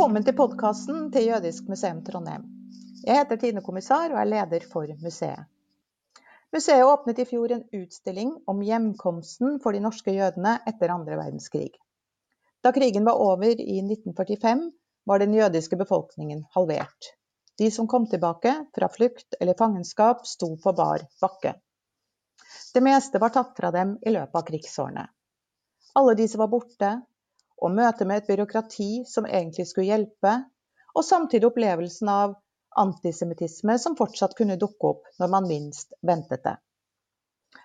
Velkommen til podkasten til Jødisk museum Trondheim. Jeg heter Tine Kommissar og er leder for museet. Museet åpnet i fjor en utstilling om hjemkomsten for de norske jødene etter andre verdenskrig. Da krigen var over i 1945, var den jødiske befolkningen halvert. De som kom tilbake fra flukt eller fangenskap, sto på bar bakke. Det meste var tatt fra dem i løpet av krigsårene. Alle de som var borte, og møtet med et byråkrati som egentlig skulle hjelpe, og samtidig opplevelsen av antisemittisme som fortsatt kunne dukke opp når man minst ventet det.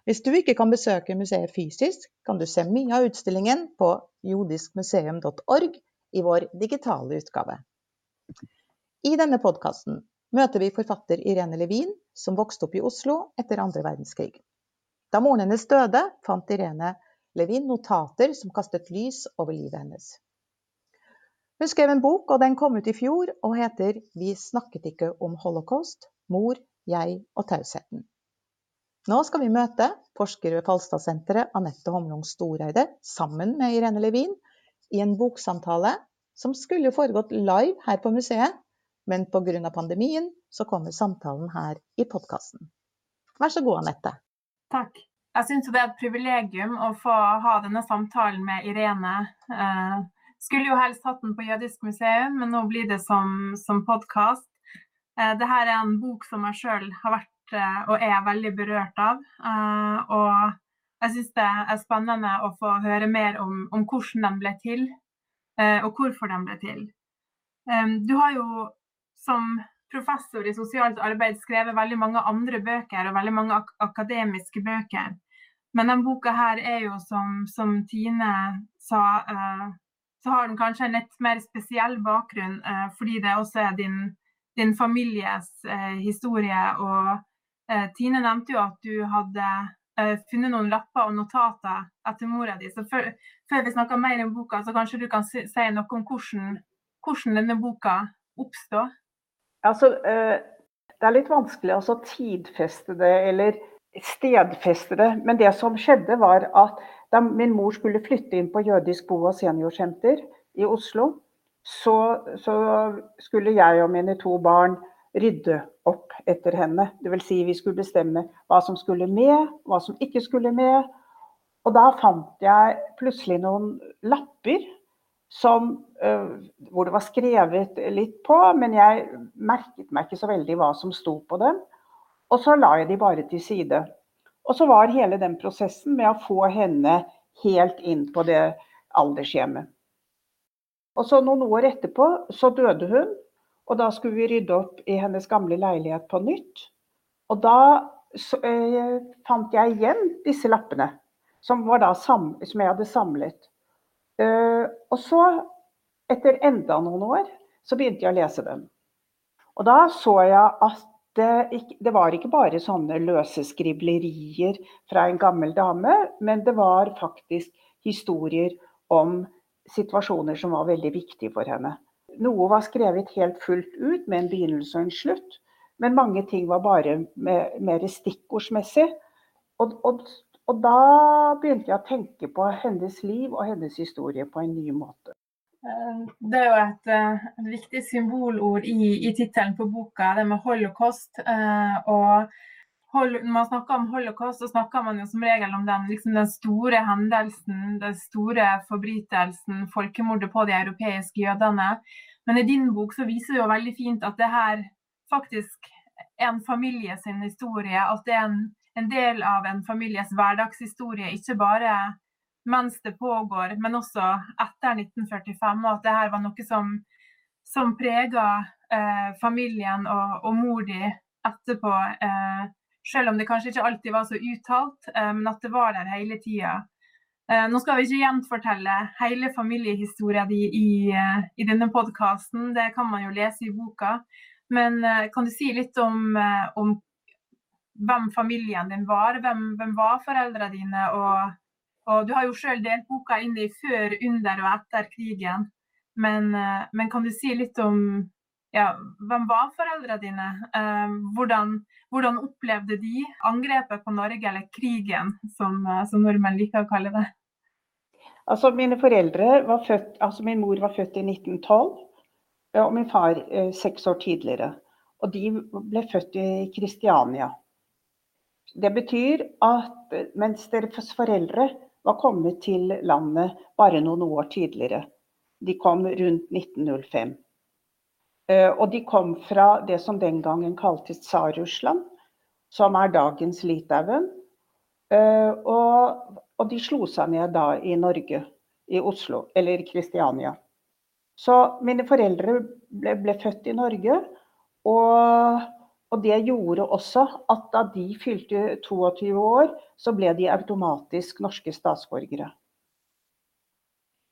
Hvis du ikke kan besøke museet fysisk, kan du se mye av utstillingen på jodiskmuseum.org i vår digitale utgave. I denne podkasten møter vi forfatter Irene Levin, som vokste opp i Oslo etter andre verdenskrig. Da moren hennes døde, fant Irene Levin notater som kastet lys over livet hennes. Hun skrev en bok, og den kom ut i fjor og heter 'Vi snakket ikke om holocaust mor, jeg og tausheten'. Nå skal vi møte forsker ved Falstadsenteret Anette Homlung Storeide sammen med Irene Levin i en boksamtale som skulle foregått live her på museet, men pga. pandemien så kommer samtalen her i podkasten. Vær så god, Anette. Takk. Jeg syns det er et privilegium å få ha denne samtalen med Irene. Eh, skulle jo helst hatt den på Jødisk museum, men nå blir det som, som podkast. Eh, Dette er en bok som jeg sjøl har vært eh, og er veldig berørt av. Og jeg syns det er spennende å få høre mer om, om hvordan den ble til, og hvorfor den ble til. Du har jo som professor i sosialt arbeid skrevet veldig mange andre bøker og veldig mange ak akademiske bøker. Men denne boka her er jo, som, som Tine sa, uh, så har den kanskje en litt mer spesiell bakgrunn, uh, fordi det også er din, din families uh, historie. Og Tine nevnte jo at du hadde funnet noen lapper og notater etter mora di. Så før, før vi snakker mer om boka, så kanskje du kan si, noe om hvordan, hvordan denne boka oppstod? Altså, det er litt vanskelig å tidfeste det, eller stedfeste det. Men det som skjedde, var at da min mor skulle flytte inn på jødisk bo- og seniorsenter i Oslo, så, så, skulle jeg og mine to barn rydde opp etter henne. Dvs. Si vi skulle bestemme hva som skulle med, hva som ikke skulle med. Og da fant jeg plutselig noen lapper som, uh, hvor det var skrevet litt på, men jeg merket meg ikke så veldig hva som sto på dem. Og så la jeg de bare til side. Og så var hele den prosessen med å få henne helt inn på det aldershjemmet. Og så noen år etterpå så døde hun, og da skulle vi rydde opp i hennes gamle leilighet på nytt. Og da så, eh, fant jeg igjen disse lappene, som, sam, som jeg hadde samlet. Eh, og så, etter enda noen år, så begynte jeg å lese dem. Og da så jeg at det, det, var ikke bare sånne løse skriblerier fra en gammel dame, men det var faktisk historier om situasjoner som var veldig viktige for henne. Noe var skrevet helt fullt ut med en begynnelse og en slutt, men mange ting var bare mer stikkordsmessig. Og, og, og da begynte jeg å tenke på hennes liv og hennes historie på en ny måte. Eh, det er jo et, eh, et viktig symbolord i, i tittelen på boka, det med holocaust. Eh, og når man snakker om holocaust, så snakker man jo som regel om den, liksom den store hendelsen, den store forbrytelsen, folkemordet på de europeiske jødene. Men i din bok så viser det jo veldig fint at det her faktisk er en familie sin historie. At det er en, en del av en families hverdagshistorie, ikke bare mens det pågår, men også etter 1945. Og at det her var noe som, som prega eh, familien og, og mor di etterpå. Eh, selv om det kanskje ikke alltid var så uttalt, eh, men at det var der hele tida. Eh, nå skal vi ikke gjenfortelle hele familiehistorien din i, eh, i, denne podkasten, det kan man jo lese i boka. Men eh, kan du si litt om, om hvem familien din var? Hvem, hvem var foreldrene dine? og og du har jo sjøl delt boka inn i før, under og etter krigen. Men, eh, men kan du si litt om ja, hvem var foreldrene dine? Eh, hvordan, hvordan, opplevde de angrepet på Norge, eller krigen, som, eh, som nordmenn liker å kalle det? Altså, mine foreldre var født, altså Min mor var født i 1912. og min far seks år tidligere. Og de ble født i Kristiania. Det betyr at mens deres foreldre var kommet til landet bare noen år tidligere, de kom rundt 1905. Og de kom fra det som den gangen kaltes Tsar-Russland, som er dagens Litauen. Og, og de slo seg ned da i Norge, i Oslo, eller Kristiania. Så mine foreldre ble, ble født i Norge. Og, og, det gjorde også at da de fylte 22 år, så ble de automatisk norske statsborgere.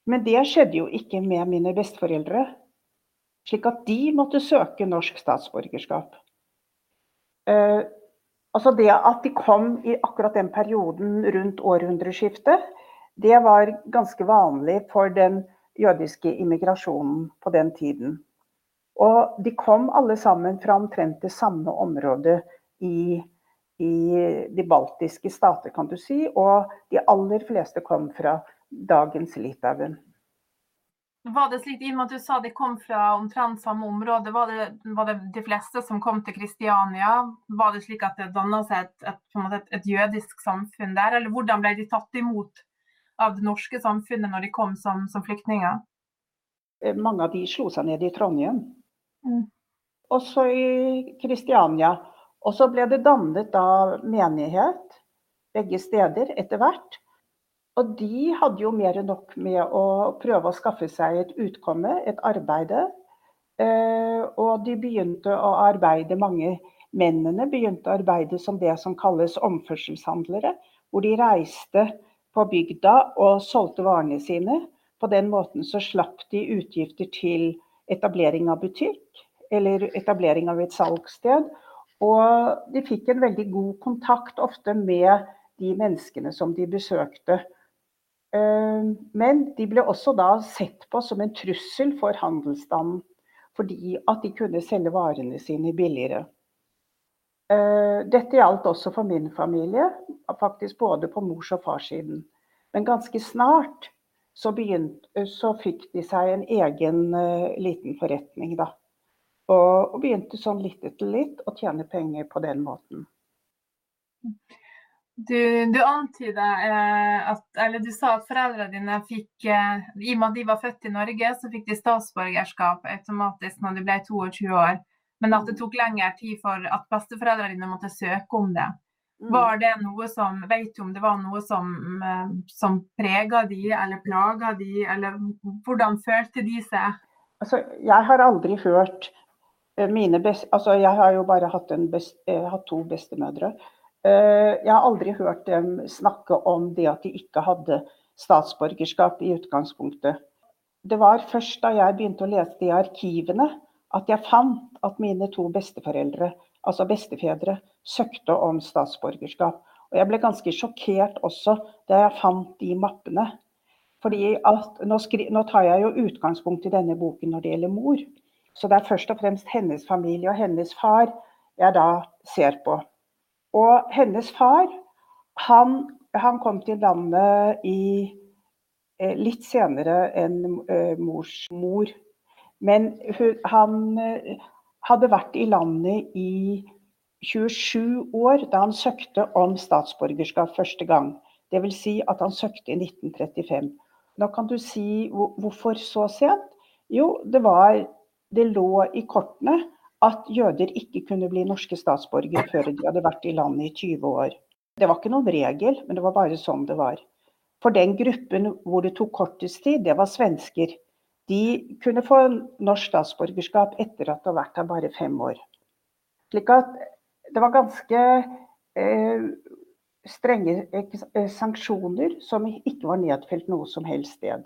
Men det skjedde jo ikke med mine besteforeldre. Slik at de måtte søke norsk statsborgerskap. Eh, altså det at de kom i akkurat den perioden rundt århundreskiftet, det var ganske vanlig for den jødiske immigrasjonen på den tiden. Og de kom alle sammen fra omtrent det samme området i, i de baltiske stater, kan du si. Og de aller fleste kom fra dagens Litauen. Var det slik, i og med at du sa de kom fra omtrent samme område, var det, var det de fleste som kom til Kristiania? Var det slik at det danna seg et, et, et, et, jødisk samfunn der, eller hvordan ble de tatt imot av det norske samfunnet når de kom som, som flyktninger? Eh, mange av de slo seg ned i Trondheim. Mm. Også i Kristiania. Og så ble det dannet da menighet begge steder etter hvert. Og de hadde jo mer enn nok med å prøve å skaffe seg et utkomme, et arbeide. Eh, og de begynte å arbeide, mange mennene begynte å arbeide som det som kalles omførselshandlere. Hvor de reiste på bygda og solgte varene sine. På den måten så slapp de utgifter til etablering av butikk eller etablering av et salgssted. Og de fikk en veldig god kontakt ofte med de menneskene som de besøkte. Eh, men de ble også da sett på som en trussel for handelsstanden, fordi at de kunne selge varene sine billigere. Eh, dette gjaldt også for min familie, faktisk både på mors- og farssiden. Men ganske snart så, begynt, så fikk de seg en egen uh, liten forretning, da. Og, og, begynte sånn litt etter litt å tjene penger på den måten. Du, du antyda eh, at Eller du sa at foreldrene dine fikk eh, I og med at de var født i Norge, så fikk de statsborgerskap automatisk når de ble 22 år. Men at det tok lengre tid for at besteforeldrene dine måtte søke om det. Mm. Var det noe som, Vet du om det var noe som, eh, som prega de, eller plaga de, eller hvordan følte de seg? Altså, jeg har aldri hørt eh, mine best, altså Jeg har jo bare hatt, best, eh, hatt to bestemødre. Jeg har aldri hørt dem snakke om det at de ikke hadde statsborgerskap i utgangspunktet. Det var først da jeg begynte å lese i arkivene at jeg fant at mine to besteforeldre altså bestefedre, søkte om statsborgerskap. Og jeg ble ganske sjokkert også da jeg fant de mappene. Fordi at nå, nå, tar jeg jo utgangspunkt i denne boken når det gjelder mor. Så det er først og fremst hennes familie og hennes far jeg da ser på. Og hennes far, han, han kom til landet i, eh, litt senere enn eh, mors mor. Men hun, han eh, hadde vært i landet i 27 år da han søkte om statsborgerskap første gang. Dvs. Si at han søkte i 1935. Nå kan du si hvorfor så sent? Jo, det, var, det lå i kortene at jøder ikke kunne bli norske statsborgere før de hadde vært i landet i 20 år. Det var ikke noen regel, men det var bare sånn det var. For den gruppen hvor det tok kortest tid, det var svensker de kunne få norsk statsborgerskap etter at de har vært her bare fem år. Slik at det var ganske eh, strenge eh, sanksjoner som ikke var nedfelt noe som helst sted.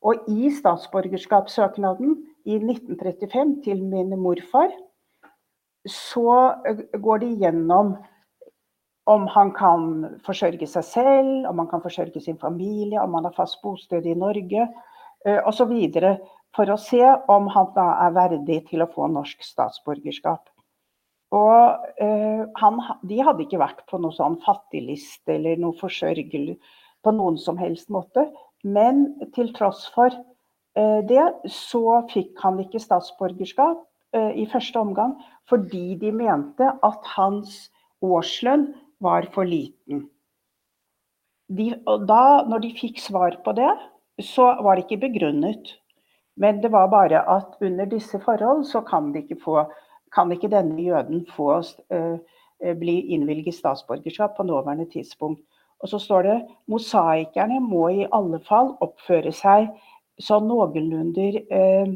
Og i statsborgerskapssøknaden i 1935 til min morfar, så eh, går de gjennom om han kan forsørge seg selv, om han kan forsørge sin familie, om han har fast bosted i Norge osv. For å se om han da er verdig til å få norsk statsborgerskap. Og eh, han, De hadde ikke vært på noe sånn fattigliste eller noe forsørgel på noen som helst måte. Men til tross for det, så fikk han ikke statsborgerskap i første omgang fordi de mente at hans årslønn var for liten. De, da, når de fikk svar på det, så var det ikke begrunnet. Men det var bare at under disse forhold så kan, ikke, få, kan ikke denne jøden få, uh, bli innvilget statsborgerskap på nåværende tidspunkt. Og så står det mosaikerne må i alle fall oppføre seg sånn noenlunde uh,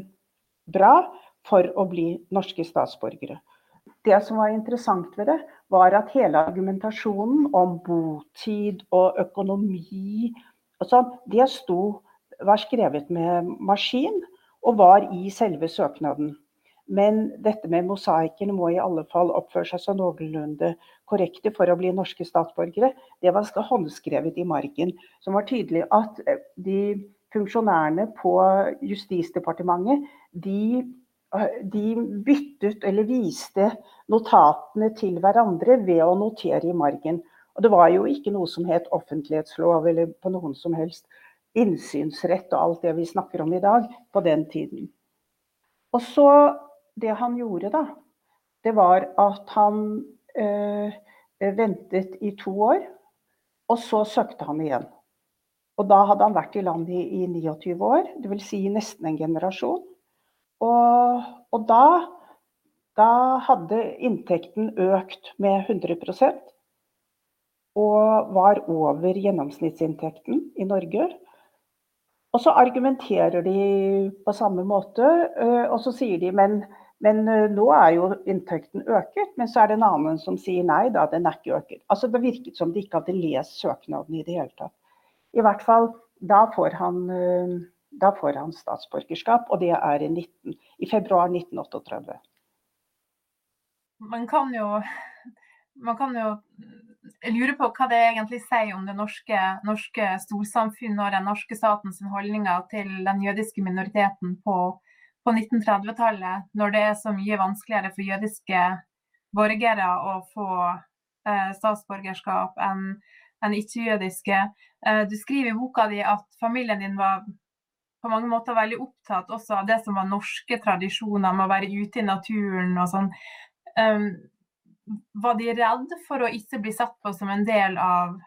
bra for å bli norske statsborgere. Det som var interessant ved det, var at hele argumentasjonen om botid og økonomi og sånn, det sto, var skrevet med maskin og var i selve søknaden. Men dette med mosaikerne må i alle fall oppføre seg så noenlunde korrekte for å bli norske statsborgere. Det var håndskrevet i margen. Som var tydelig at eh, de funksjonærene på Justisdepartementet de de byttet eller viste notatene til hverandre ved å notere i margen. Og det var jo ikke noe som het offentlighetslov eller på noen som helst innsynsrett og alt det vi snakker om i dag, på den tiden. Og så Det han gjorde, da, det var at han øh, ventet i to år, og så søkte han igjen. Og da hadde han vært i landet i, i 29 år, dvs. Si nesten en generasjon. Og, og da, da hadde inntekten økt med 100% og var over gjennomsnittsinntekten i Norge. Og så argumenterer de på samme måte, øh, og så sier de men, men øh, nå er jo inntekten øket. Men så er det en annen som sier nei da, den er ikke øket. Altså Det virket som de ikke hadde lest søknaden i det hele tatt. I hvert fall, da får han øh, da får han statsborgerskap, og det er i, 19, i februar 1938. Man kan jo, man kan jo lure på hva det egentlig sier om det norske, norske storsamfunnet og den norske statens holdninger til den jødiske minoriteten på, på 1930-tallet, når det er så mye vanskeligere for jødiske borgere å få eh, statsborgerskap enn en ikke-jødiske. Eh, du skriver i boka di at familien din var på mange måter veldig opptatt også av det som var norske tradisjoner, med å være ute i naturen og sånn. Um, var de redd for å ikke bli sett på som en del av,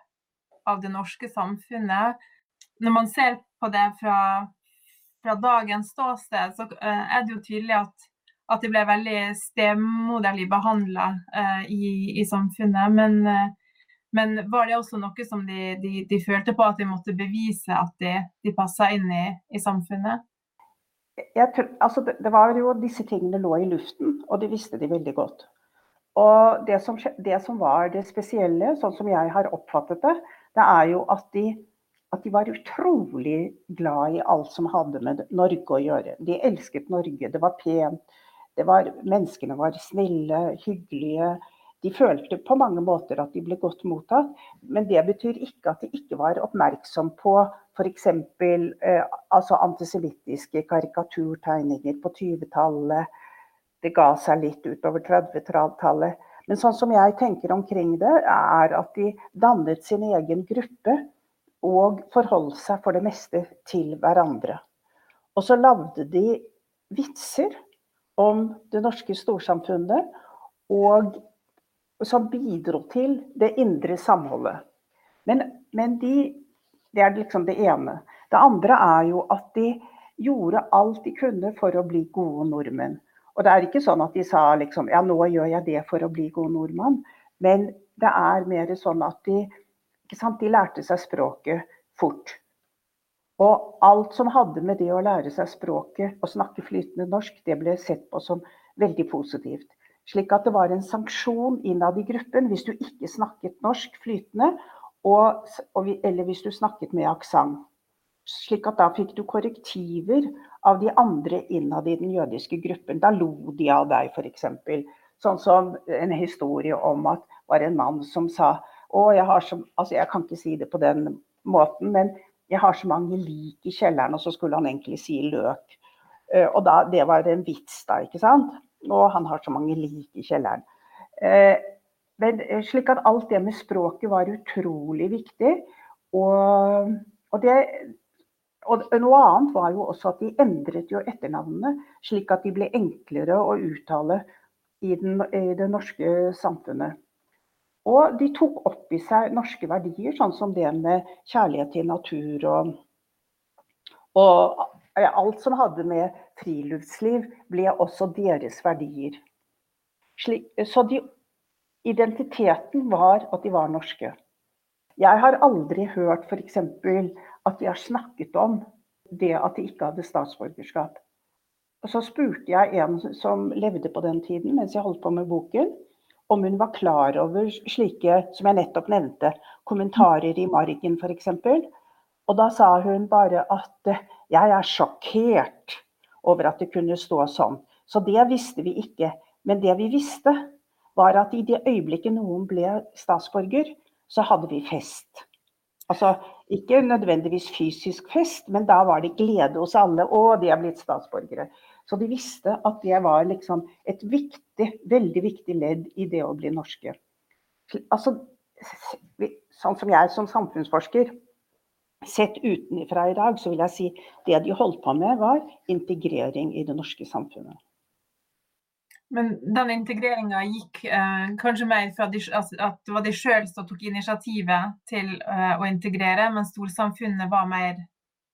av det norske samfunnet? Når man ser på det fra, fra dagens ståsted, så uh, er det jo tydelig at, at de ble veldig stemoderlig behandla uh, i, i, samfunnet. Men uh, men var det også noe som de, de, de følte på at de måtte bevise at de, de passa inn i, i samfunnet? Jeg, altså det, det, var jo disse tingene lå i luften, og de visste de veldig godt. Og det som, det som var det spesielle, sånn som jeg har oppfattet det, det er jo at de, at de var utrolig glad i alt som hadde med Norge å gjøre. De elsket Norge. Det var pent. Det var, menneskene var snille, hyggelige de følte på mange måter at de ble godt mottatt, men det betyr ikke at de ikke var oppmerksom på f.eks. Eh, altså antisemittiske karikaturtegninger på 20-tallet. Det ga seg litt utover 30-tallet. Men sånn som jeg tenker omkring det, er at de dannet sin egen gruppe og forholdt seg for det meste til hverandre. Og så lagde de vitser om det norske storsamfunnet. Og som bidro til det indre samholdet. Men, men de, det er liksom det ene. Det andre er jo at de gjorde alt de kunne for å bli gode nordmenn. Og det er ikke sånn at de sa liksom ja, nå gjør jeg det for å bli god nordmann. Men det er mer sånn at de, ikke sant, de lærte seg språket fort. Og alt som hadde med det å lære seg språket og snakke flytende norsk, det ble sett på som veldig positivt. Slik at det var en sanksjon innad i gruppen hvis du ikke snakket norsk flytende, og, eller hvis du snakket med aksent. Slik at da fikk du korrektiver av de andre innad i den jødiske gruppen. Da lo de av deg, f.eks. Sånn som en historie om at det var en mann som sa å, jeg har så Altså, jeg kan ikke si det på den måten, men jeg har så mange lik i kjelleren, og så skulle han egentlig si løk. Eh, og da, det var en vits, da, ikke sant? Og han har så mange lik i kjelleren. Eh, men eh, slik at alt det med språket var utrolig viktig. Og, og det, Og noe annet var jo også at de endret jo etternavnene, slik at de ble enklere å uttale i, den, i det norske samfunnet. Og de tok opp i seg norske verdier, sånn som det med kjærlighet til natur og, og alt som hadde med friluftsliv, ble også deres verdier. Slik, så de, identiteten var at de var norske. Jeg har aldri hørt f.eks. at de har snakket om det at de ikke hadde statsborgerskap. Og så spurte jeg en som levde på den tiden, mens jeg holdt på med boken, om hun var klar over slike, som jeg nettopp nevnte, kommentarer i margen f.eks. Og da sa hun bare at jeg er sjokkert over at det kunne stå sånn. Så det visste vi ikke. Men det vi visste, var at i det øyeblikket noen ble statsborger, så hadde vi fest. Altså ikke nødvendigvis fysisk fest, men da var det glede hos alle. Og de er blitt statsborgere. Så de visste at det var liksom et viktig, veldig viktig ledd i det å bli norske. Altså, sånn som jeg som samfunnsforsker, sett utenfra i dag, så vil jeg si det de holdt på med, var integrering i det norske samfunnet. Men den integreringa gikk eh, kanskje mer fra de, altså, at det var de sjøl som tok initiativet til eh, å integrere, mens storsamfunnet var mer,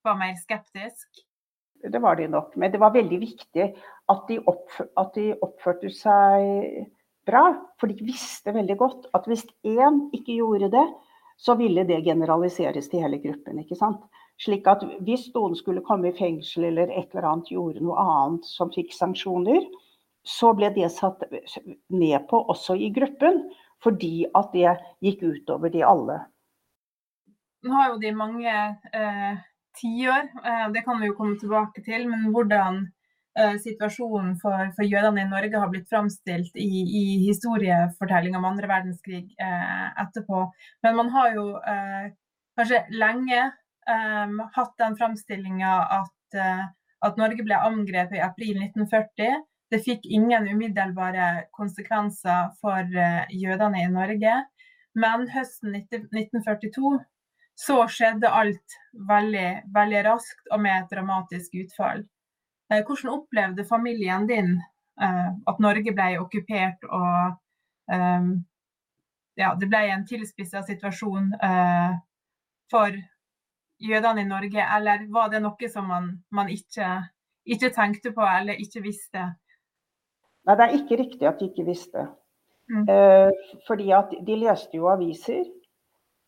var mer, skeptisk? Det var de nok. Men det var veldig viktig at de, oppfør, at de oppførte seg bra. For de visste veldig godt at hvis én ikke gjorde det, så ville det generaliseres til hele gruppen. ikke sant? Slik at hvis noen skulle komme i fengsel eller et eller annet gjorde noe annet som fikk sanksjoner, så ble det satt ned på også i gruppen, fordi at det gikk utover de alle. Nå har jo de mange eh, tiår, eh, det kan vi jo komme tilbake til, men hvordan eh, situasjonen for, for, jødene i Norge har blitt framstilt i, i historiefortelling om andre verdenskrig eh, etterpå. Men man har jo eh, kanskje lenge eh, hatt den framstillinga at, eh, at Norge ble angrepet i april 1940 det fikk ingen umiddelbare konsekvenser for eh, jødene i Norge. Men høsten 1942 så skjedde alt veldig, veldig raskt og med et dramatisk utfall. Eh, hvordan opplevde familien din eh, at Norge ble okkupert og ja, det ble en tilspissa situasjon for jødene i Norge, eller var det noe som man, man ikke, ikke tenkte på eller ikke visste? Nei, det er ikke riktig at de ikke visste. Mm. Eh, fordi at de leste jo aviser.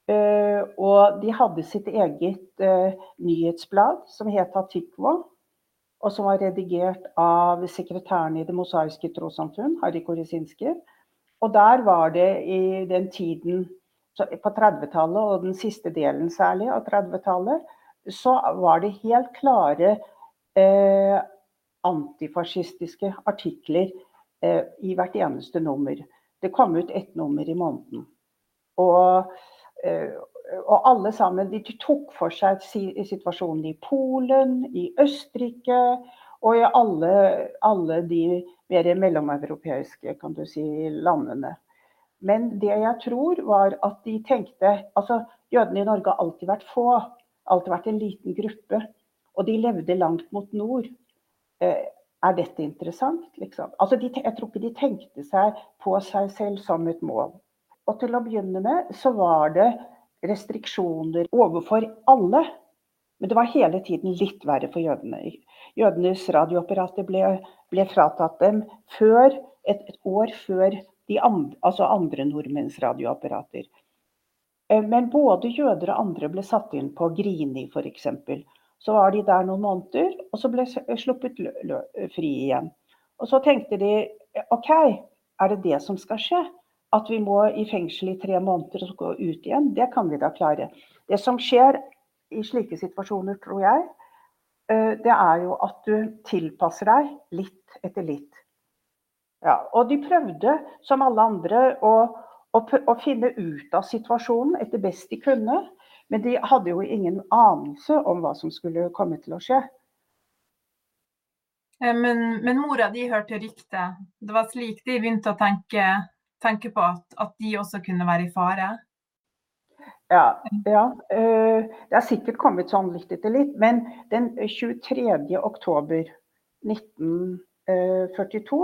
Eh, og de hadde sitt eget eh, nyhetsblad som het Atikvo. Og som var redigert av sekretæren i Det mosaiske trossamfunn, Harry Korisinski. Og der var det i den tiden på 30-tallet, og den siste delen særlig av 30-tallet, så var det helt klare eh, antifascistiske artikler i hvert eneste nummer. Det kom ut ett nummer i måneden. Og, eh, og alle sammen de tok for seg situasjonen i Polen, i Østerrike og i alle, alle de mer mellomeuropeiske kan du si, landene. Men det jeg tror var at de tenkte altså Jødene i Norge har alltid vært få. Alltid vært en liten gruppe. Og de levde langt mot nord. Eh, er dette interessant? Liksom? Altså de, jeg tror ikke de tenkte seg på seg selv som et mål. Og til å begynne med så var det restriksjoner overfor alle. Men det var hele tiden litt verre for jødene. Jødenes radioapparater ble, ble fratatt dem før, et, et år før de andre, altså andre nordmenns radioapparater. Eh, men både jøder og andre ble satt inn på Grini f.eks. Så var de der noen måneder, og så ble sluppet fri igjen. Og så tenkte de OK, er det det som skal skje? At vi må i fengsel i tre måneder og gå ut igjen? Det kan vi da klare. Det som skjer i slike situasjoner, tror jeg, eh, det er jo at du tilpasser deg litt etter litt. Ja, og de prøvde, som alle andre, å, å, å finne ut av situasjonen etter best de kunne. Men de hadde jo ingen anelse om hva som skulle komme til å skje. Eh, men, men mora di hørte ryktet. Det var slik de begynte å tenke, tenke på at, at, de også kunne være i fare? Ja, ja. Det har sikkert kommet sånn litt etter litt. Men den 23. oktober 1942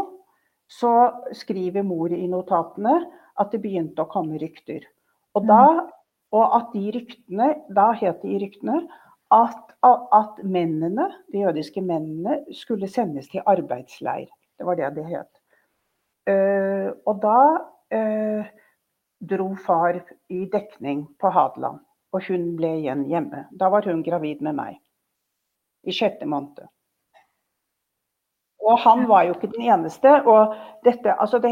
så skriver mor i notatene at det begynte å komme rykter. Og, da, og at de ryktene, da het det ryktene at, at, mennene, de jødiske mennene skulle sendes til arbeidsleir. Det var det det het. Uh, og da uh, dro far i dekning på Hadeland, og hun ble igjen hjemme. Da var hun gravid med meg i sjette måned. Og han var jo ikke den eneste. og dette, altså, det,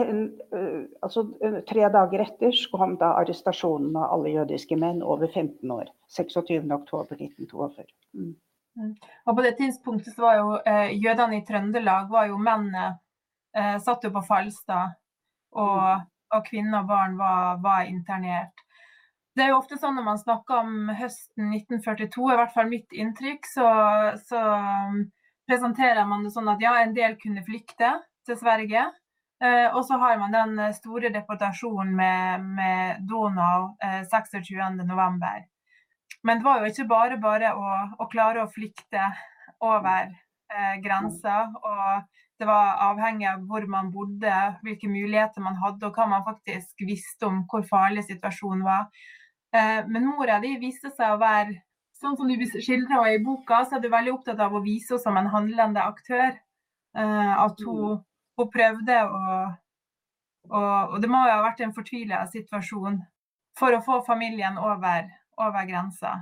uh, altså Tre dager etter så kom da arrestasjonen av alle jødiske menn over 15 år. 26.10.1942. Mm. Mm. Og på det tidspunktet så var jo eh, jødene i Trøndelag var jo mennene eh, satt jo på Falstad. Og, mm. og kvinner og barn var, var, internert. Det er jo ofte sånn når man snakker om høsten 1942, i hvert fall mitt inntrykk, så, så presenterer man det sånn at ja, en del kunne flykte til Sverige. Eh, og så har man den eh, store deportasjonen med, med Donau eh, 26.11. Men det var jo ikke bare bare å, å klare å flykte over eh, grensa. Og det var avhengig av hvor man bodde, hvilke muligheter man hadde, og hva man faktisk visste om hvor farlig situasjonen var. Eh, men mora di viste seg å være sånn som du skildrer henne i boka, så er du veldig opptatt av å vise henne som en handlende aktør. Uh, at hun, mm. hun prøvde å og, og, det må jo ha vært en fortvila situasjon for å få familien over, over grensa.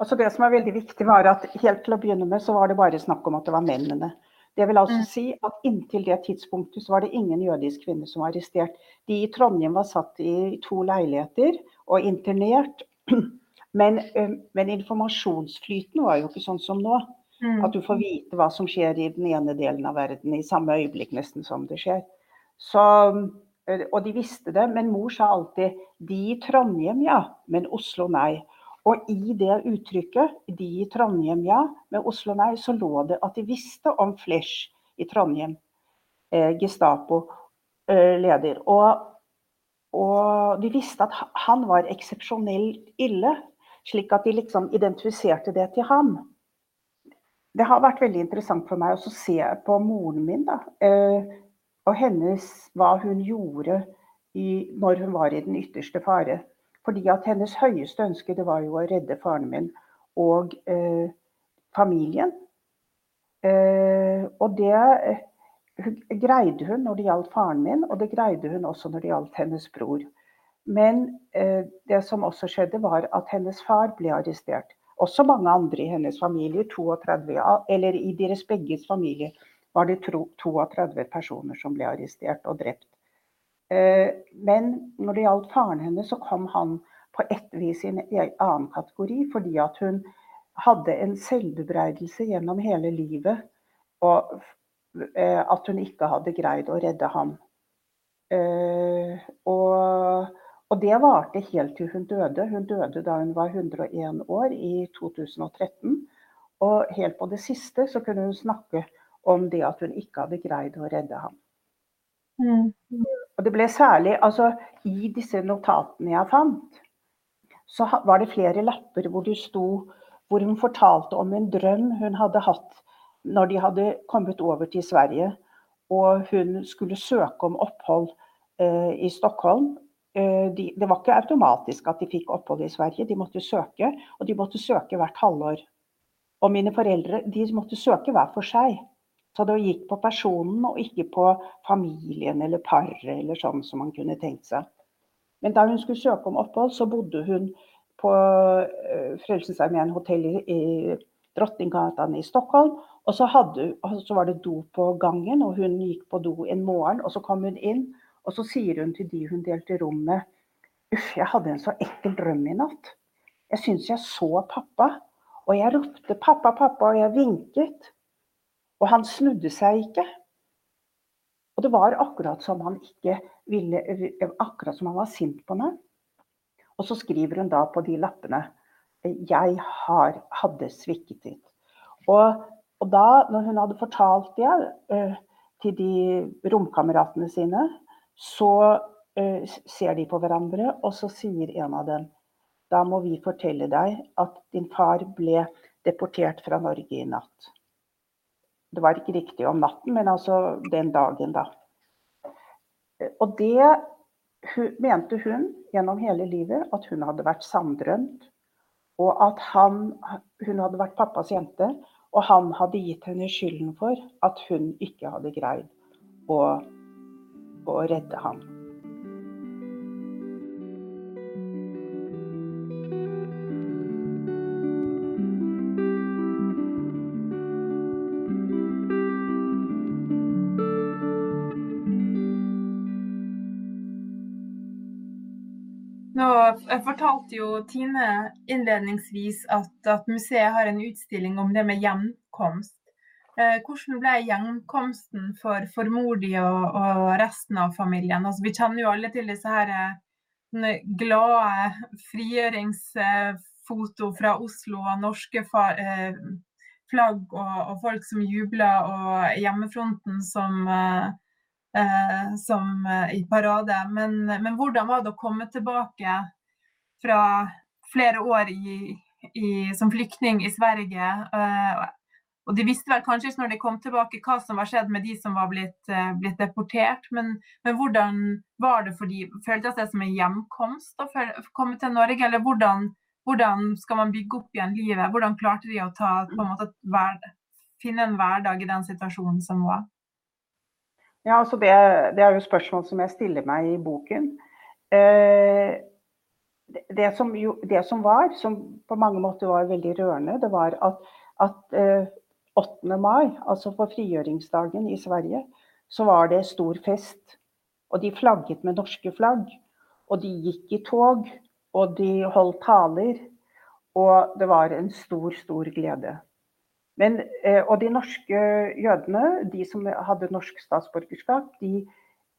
Altså det som er veldig viktig var at Helt til å begynne med så var det bare snakk om at det var mennene. Det vil altså mm. si at Inntil det tidspunktet så var det ingen jødisk kvinne som var arrestert. De i Trondheim var satt i to leiligheter og internert. Men, men, informasjonsflyten var jo ikke sånn som nå. Mm. At du får vite hva som skjer i den ene delen av verden i samme øyeblikk nesten som det skjer. Så, og de visste det, men mor sa alltid 'de i Trondheim, ja, men Oslo nei'. Og i det uttrykket 'de i Trondheim, ja, men Oslo nei', så lå det at de visste om Flesch i Trondheim, eh, Gestapo-leder. Eh, og, og de visste at han var eksepsjonelt ille. Slik at de liksom identifiserte det til ham. Det har vært veldig interessant for meg å se på moren min. da, eh, Og hennes, hva hun gjorde i, når hun var i den ytterste fare. Fordi at hennes høyeste ønske det var jo å redde faren min og eh, familien. Eh, og det eh, greide hun når det gjaldt faren min, og det greide hun også når det gjaldt hennes bror. Men eh, det som også skjedde, var at hennes far ble arrestert. Også mange andre i hennes familie, 32, eller i deres begges familie, var det 32 personer som ble arrestert og drept. Eh, men når det gjaldt faren hennes, så kom han på ett vis i en annen kategori. Fordi at hun hadde en selvbebreidelse gjennom hele livet. Og eh, at hun ikke hadde greid å redde ham. Eh, og og det varte helt til hun døde. Hun døde da hun var 101 år i 2013. Og helt på det siste så kunne hun snakke om det at hun ikke hadde greid å redde ham. Mm. Og det ble særlig Altså, i disse notatene jeg fant, så var det flere lapper hvor det sto hvor hun fortalte om en drøm hun hadde hatt når de hadde kommet over til Sverige. Og hun skulle søke om opphold eh, i Stockholm de, det var ikke automatisk at de fikk opphold i Sverige, de måtte søke. Og de måtte søke hvert halvår. Og mine foreldre de måtte søke hver for seg. Så det gikk på personen og ikke på familien eller paret eller sånn som man kunne tenkt seg. Men da hun skulle søke om opphold, så bodde hun på uh, Frelsesarmeen hotell i Drottninggata i Stockholm. Og så, hadde, så var det do på gangen, og hun gikk på do en morgen. Og så kom hun inn, og så sier hun til de hun delte rom med Uff, jeg hadde en så ekkel drøm i natt. Jeg syns jeg så pappa. Og jeg ropte 'pappa, pappa', og jeg vinket. Og han snudde seg ikke. Og det var akkurat som han ikke ville Akkurat som han var sint på meg. Og så skriver hun da på de lappene 'Jeg har, hadde sviktet'. Og, og da, når hun hadde fortalt det uh, til de romkameratene sine, så uh, ser de på hverandre, og så sier en av dem da må vi fortelle deg at din far ble deportert fra Norge i natt. Det var ikke riktig om natten, men altså den dagen, da. Og det mente hun gjennom hele livet at hun hadde vært samdrømt. Og at han, hun hadde vært pappas jente, og han hadde gitt henne skylden for at hun ikke hadde greid å, å redde ham. jeg fortalte jo Tine innledningsvis at, at, museet har en utstilling om det med hjemkomst. Eh, hvordan ble hjemkomsten for, for mor di og, og, resten av familien? Altså, vi kjenner jo alle til disse her eh, glade frigjøringsfoto fra Oslo og norske eh, flagg og, og, folk som jubler, og hjemmefronten som som i parade. Men, men, hvordan var det å komme tilbake fra flere år i, i, som flyktning i Sverige? Og de visste vel kanskje ikke når de kom tilbake hva som var skjedd med de som var blitt, eh, blitt deportert, men, men, hvordan var det for de? Føltes det som en hjemkomst å komme til Norge, eller hvordan, hvordan, skal man bygge opp igjen livet? Hvordan klarte de å ta, en måte, finne en hverdag i den situasjonen som var? Ja, altså det, det, er jo spørsmål som jeg stiller meg i boken. Eh, det, som jo, det, som var, som på mange måter var veldig rørende, det var at, at eh, 8. mai, altså på frigjøringsdagen i Sverige, så var det stor fest. Og de flagget med norske flagg. Og de gikk i tog, og de holdt taler. Og det var en stor, stor glede. Men, eh, og de norske jødene, de som hadde norsk statsborgerskap, de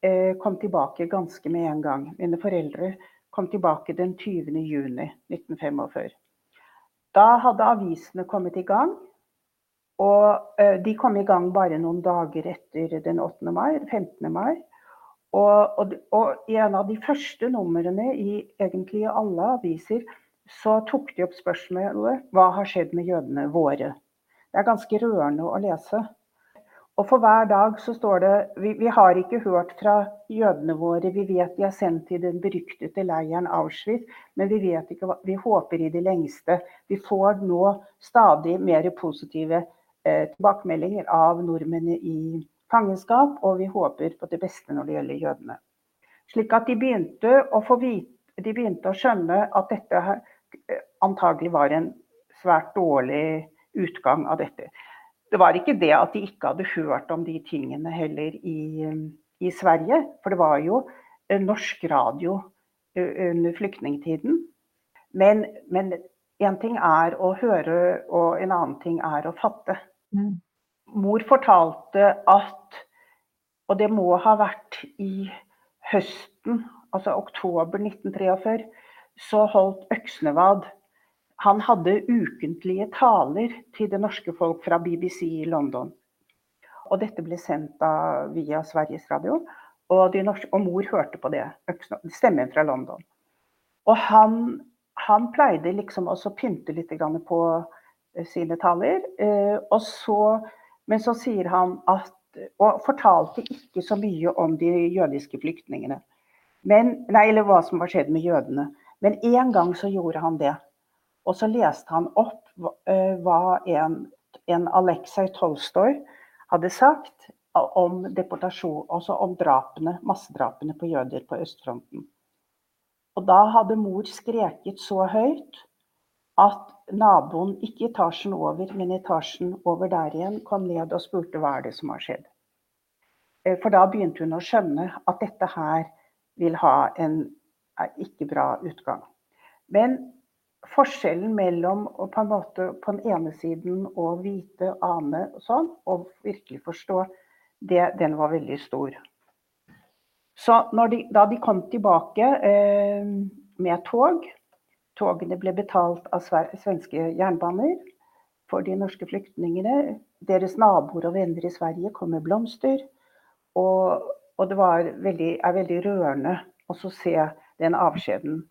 eh, kom tilbake ganske med en gang. Mine foreldre kom tilbake den 20. juni 1945. Da hadde avisene kommet i gang. Og eh, de kom i gang bare noen dager etter den 8. mai, 15. mai. Og, og, og, i en av de første numrene i egentlig alle aviser, så tok de opp spørsmålet hva har skjedd med jødene våre. Det er ganske rørende å lese. Og for hver dag så står det vi, vi, har ikke hørt fra jødene våre. Vi vet de er sendt til den beryktede leiren Auschwitz, men vi vet ikke hva Vi håper i det lengste. Vi får nå stadig mer positive tilbakemeldinger av nordmennene i fangenskap, og vi håper på det beste når det gjelder jødene. Slik at de begynte å vite De begynte å skjønne at dette eh, antagelig var en svært dårlig utgang av dette. Det var ikke det at de ikke hadde hørt om de tingene heller i, i Sverige. For det var jo norsk radio under flyktningtiden. Men, en ting er å høre, og en annen ting er å fatte. Mor fortalte at, og det må ha vært i høsten, altså oktober 1943, så holdt Øksnevad han hadde ukentlige taler til det norske folk fra BBC i London. Og dette ble sendt da via Sveriges Radio, og, norske, og, mor hørte på det. Stemmen fra London. Og han, han pleide liksom også å pynte litt på sine taler. Eh, og så, men så sier han at Og fortalte ikke så mye om de jødiske flyktningene. Men, nei, eller hva som var skjedd med jødene. Men en gang så gjorde han det. Og så leste han opp eh, hva en, en Aleksej Tolstoy hadde sagt om deportasjon, altså om drapene, massedrapene på jøder på østfronten. Og da hadde mor skreket så høyt at naboen, ikke etasjen over, men etasjen over der igjen, kom ned og spurte hva er det som har skjedd. Eh, for da begynte hun å skjønne at dette her vil ha en ikke bra utgang. Men forskjellen mellom å på en måte på den ene siden å vite, ane og sånn, og virkelig forstå, det, den var veldig stor. Så de, da de kom tilbake eh, med tog Togene ble betalt av svenske jernbaner for de norske flyktningene. Deres naboer og venner i Sverige kom med blomster. Og, og det veldig, er veldig rørende å se den avskjeden.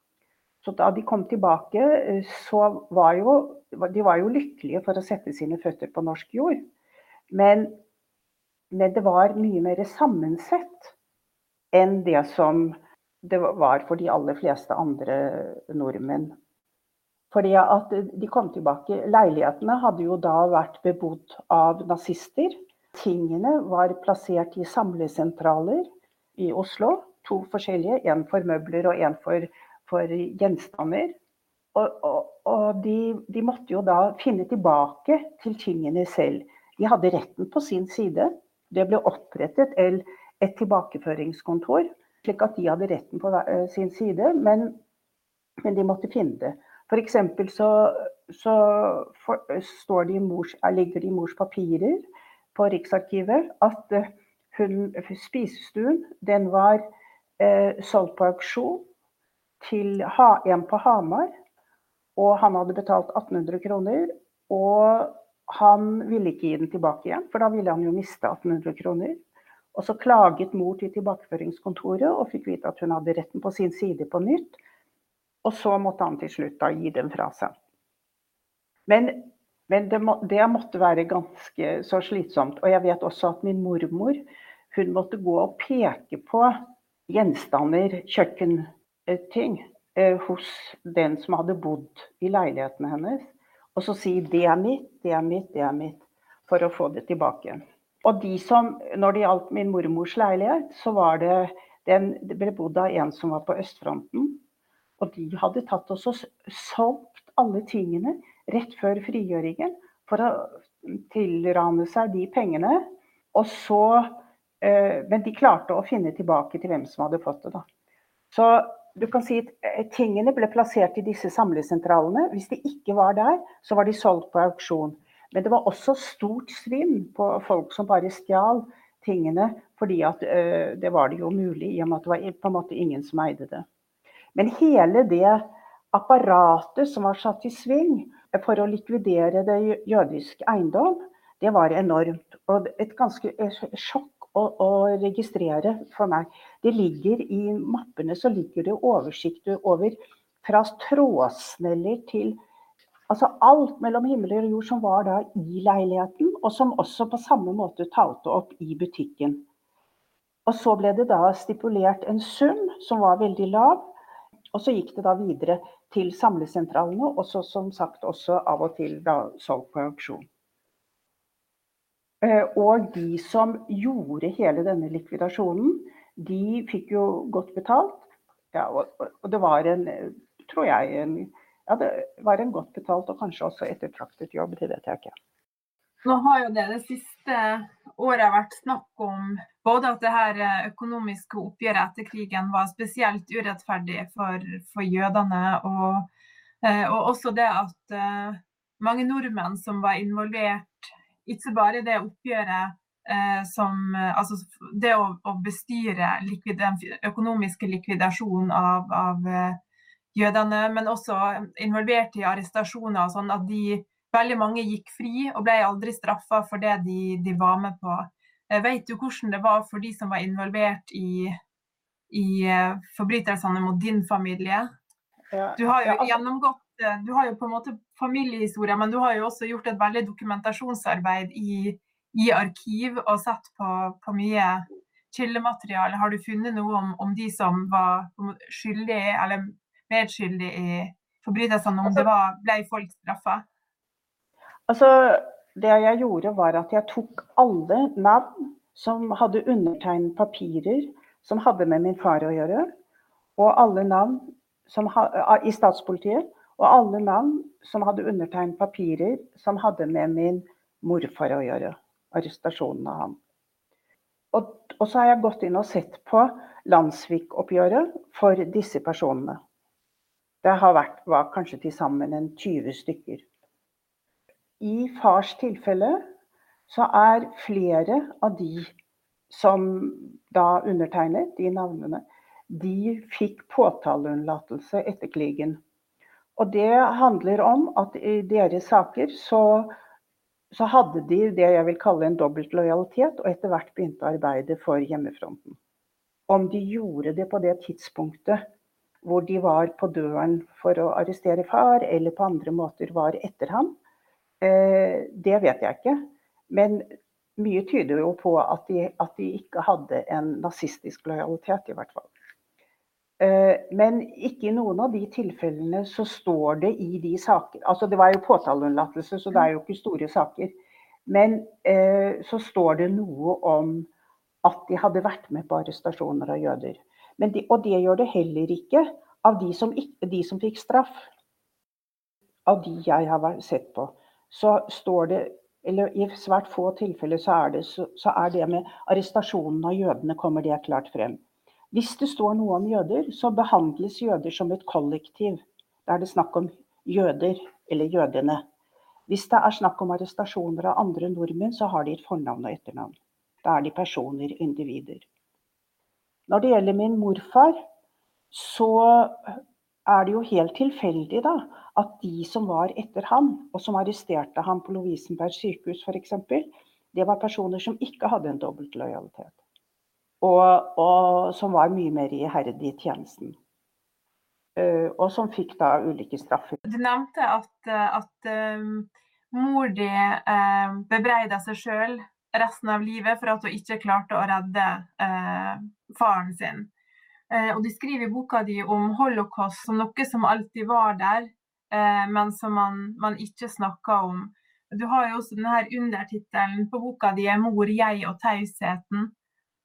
Så da de kom tilbake, så var jo de var jo lykkelige for å sette sine føtter på norsk jord. Men, men det var mye mer sammensett enn det som det var for de aller fleste andre nordmenn. Fordi at de kom tilbake. Leilighetene hadde jo da vært bebodd av nazister. Tingene var plassert i samlesentraler i Oslo. To forskjellige. En for møbler og en for, for gjenstander. Og, og, og de, de, måtte jo da finne tilbake til tingene selv. De hadde retten på sin side. Det ble opprettet et tilbakeføringskontor, slik at de hadde retten på sin side, men, men de måtte finne det. F.eks. så, så for, det mors, ligger det i mors papirer på Riksarkivet at hun, spisestuen den var eh, solgt på auksjon til ha, en på Hamar. Og han hadde betalt 1800 kroner. Og han ville ikke gi den tilbake igjen, for da ville han jo miste 1800 kroner. Og så klaget mor til tilbakeføringskontoret og fikk vite at hun hadde retten på sin side på nytt. Og så måtte han til slutt da gi den fra seg. Men men det, må, det, måtte være ganske så slitsomt. Og jeg vet også at min mormor hun måtte gå og peke på gjenstander, kjøkkenting, eh, hos den som hadde bodd i leiligheten hennes. Og så si 'det er mitt, det er mitt, det er mitt', for å få det tilbake. Og de som, når det gjaldt min mormors leilighet, så var det den det ble bodd av en som var på østfronten. Og de hadde tatt oss og solgt alle tingene rett før frigjøringen for å tilrane seg de pengene. Og så, eh, men de klarte å finne tilbake til hvem som hadde fått det. Da. Så du kan si at eh, tingene ble plassert i disse samlesentralene. Hvis de ikke var der, så var de solgt på auksjon. Men det var også stort svinn på folk som bare stjal tingene, fordi at uh, det var det jo mulig, i og med at det var på en måte ingen som eide det. Men hele det apparatet som var satt i sving, for å likvidere det jødisk eiendom, det var enormt. Og et ganske sjokk å, å, registrere for meg. Det ligger I mappene så ligger det oversikt over fra trådsneller til Altså alt mellom himmel og jord som var da i leiligheten, og som også på samme måte talte opp i butikken. Og så ble det da stipulert en sum som var veldig lav, og så gikk det da videre til samlesentralene, og så som sagt også av og til da solgt på auksjon. Eh, og de som gjorde hele denne likvidasjonen, de fikk jo godt betalt. Ja, og det var en, tror jeg, en, ja, det var en godt betalt og kanskje også ettertraktet jobb, det vet jeg ikke. Nå har jo det det siste året vært snakk om både at det her økonomiske oppgjøret etter krigen var spesielt urettferdig for, for jødene, og, eh, og, også det at uh, mange nordmenn som var involvert, ikke bare det oppgjøret som Altså det å, å bestyre likvid, den økonomiske likvidasjonen av, av jødene, men også involvert i arrestasjoner, sånn at de Veldig mange gikk fri og ble aldri straffa for det de, de, var med på. Eh, vet du hvordan det var for de som var involvert i, i eh, forbrytelsene mot din familie? Du har jo gjennomgått eh, du har jo på en måte familiehistorie, men du har jo også gjort et veldig dokumentasjonsarbeid i, i arkiv og sett på, på mye kildemateriale. Har du funnet noe om, om de som var skyldige eller medskyldige i forbrytelsene, om det var, ble folk straffa? Altså, det jeg gjorde, var at jeg tok alle navn som hadde undertegnet papirer som hadde med min far å gjøre, og alle navn som, i statspolitiet, og alle navn som hadde undertegnet papirer som hadde med min morfar å gjøre. Arrestasjonen av ham. Og, og så har jeg gått inn og sett på landssvikoppgjøret for disse personene. Det har vært, var kanskje til sammen en 20 stykker. I fars tilfelle så er flere av de som da undertegnet de navnene, de fikk påtaleunnlatelse etter krigen. Og det handler om at i deres saker så, så hadde de det jeg vil kalle en dobbelt lojalitet, og etter hvert begynte å arbeide for hjemmefronten. om de gjorde det på det tidspunktet hvor de var på døren for å arrestere far, eller på andre måter var etter ham. Eh, det vet jeg ikke. Men mye tyder jo på at de, at de ikke hadde en nazistisk lojalitet, i hvert fall. Eh, men ikke i noen av de tilfellene så står det i de saker Altså det var jo påtaleunnlatelse, så det er jo ikke store saker. Men eh, så står det noe om at de hadde vært med på arrestasjoner av jøder. De, og det gjør det heller ikke av de som, de som fikk straff. Av de jeg har sett på, så står det eller I svært få tilfeller så er, det, så, så er det med arrestasjonen av jødene kommer det klart frem. Hvis det står noe om jøder, så behandles jøder som et kollektiv. Da er det snakk om jøder, eller jødene. Hvis det er snakk om arrestasjoner av andre nordmenn, så har de et fornavn og etternavn. Da er de personer, individer. Når det gjelder min morfar, så er det jo helt tilfeldig da, at de som var etter ham, og som arresterte ham på Lovisenberg sykehus f.eks., det var personer som ikke hadde en dobbeltlojalitet. Og, og som var mye mer iherdig i tjenesten. Uh, og som fikk da ulike straffer. Du nevnte at, at um, mor di uh, bebreida seg sjøl resten av livet for at hun ikke klarte å redde uh, faren sin. Uh, og de skriver i boka di om holocaust som noe som alltid var der, uh, men som man, man ikke snakker om. Du har jo også denne undertittelen på boka di 'Mor, jeg og tausheten'.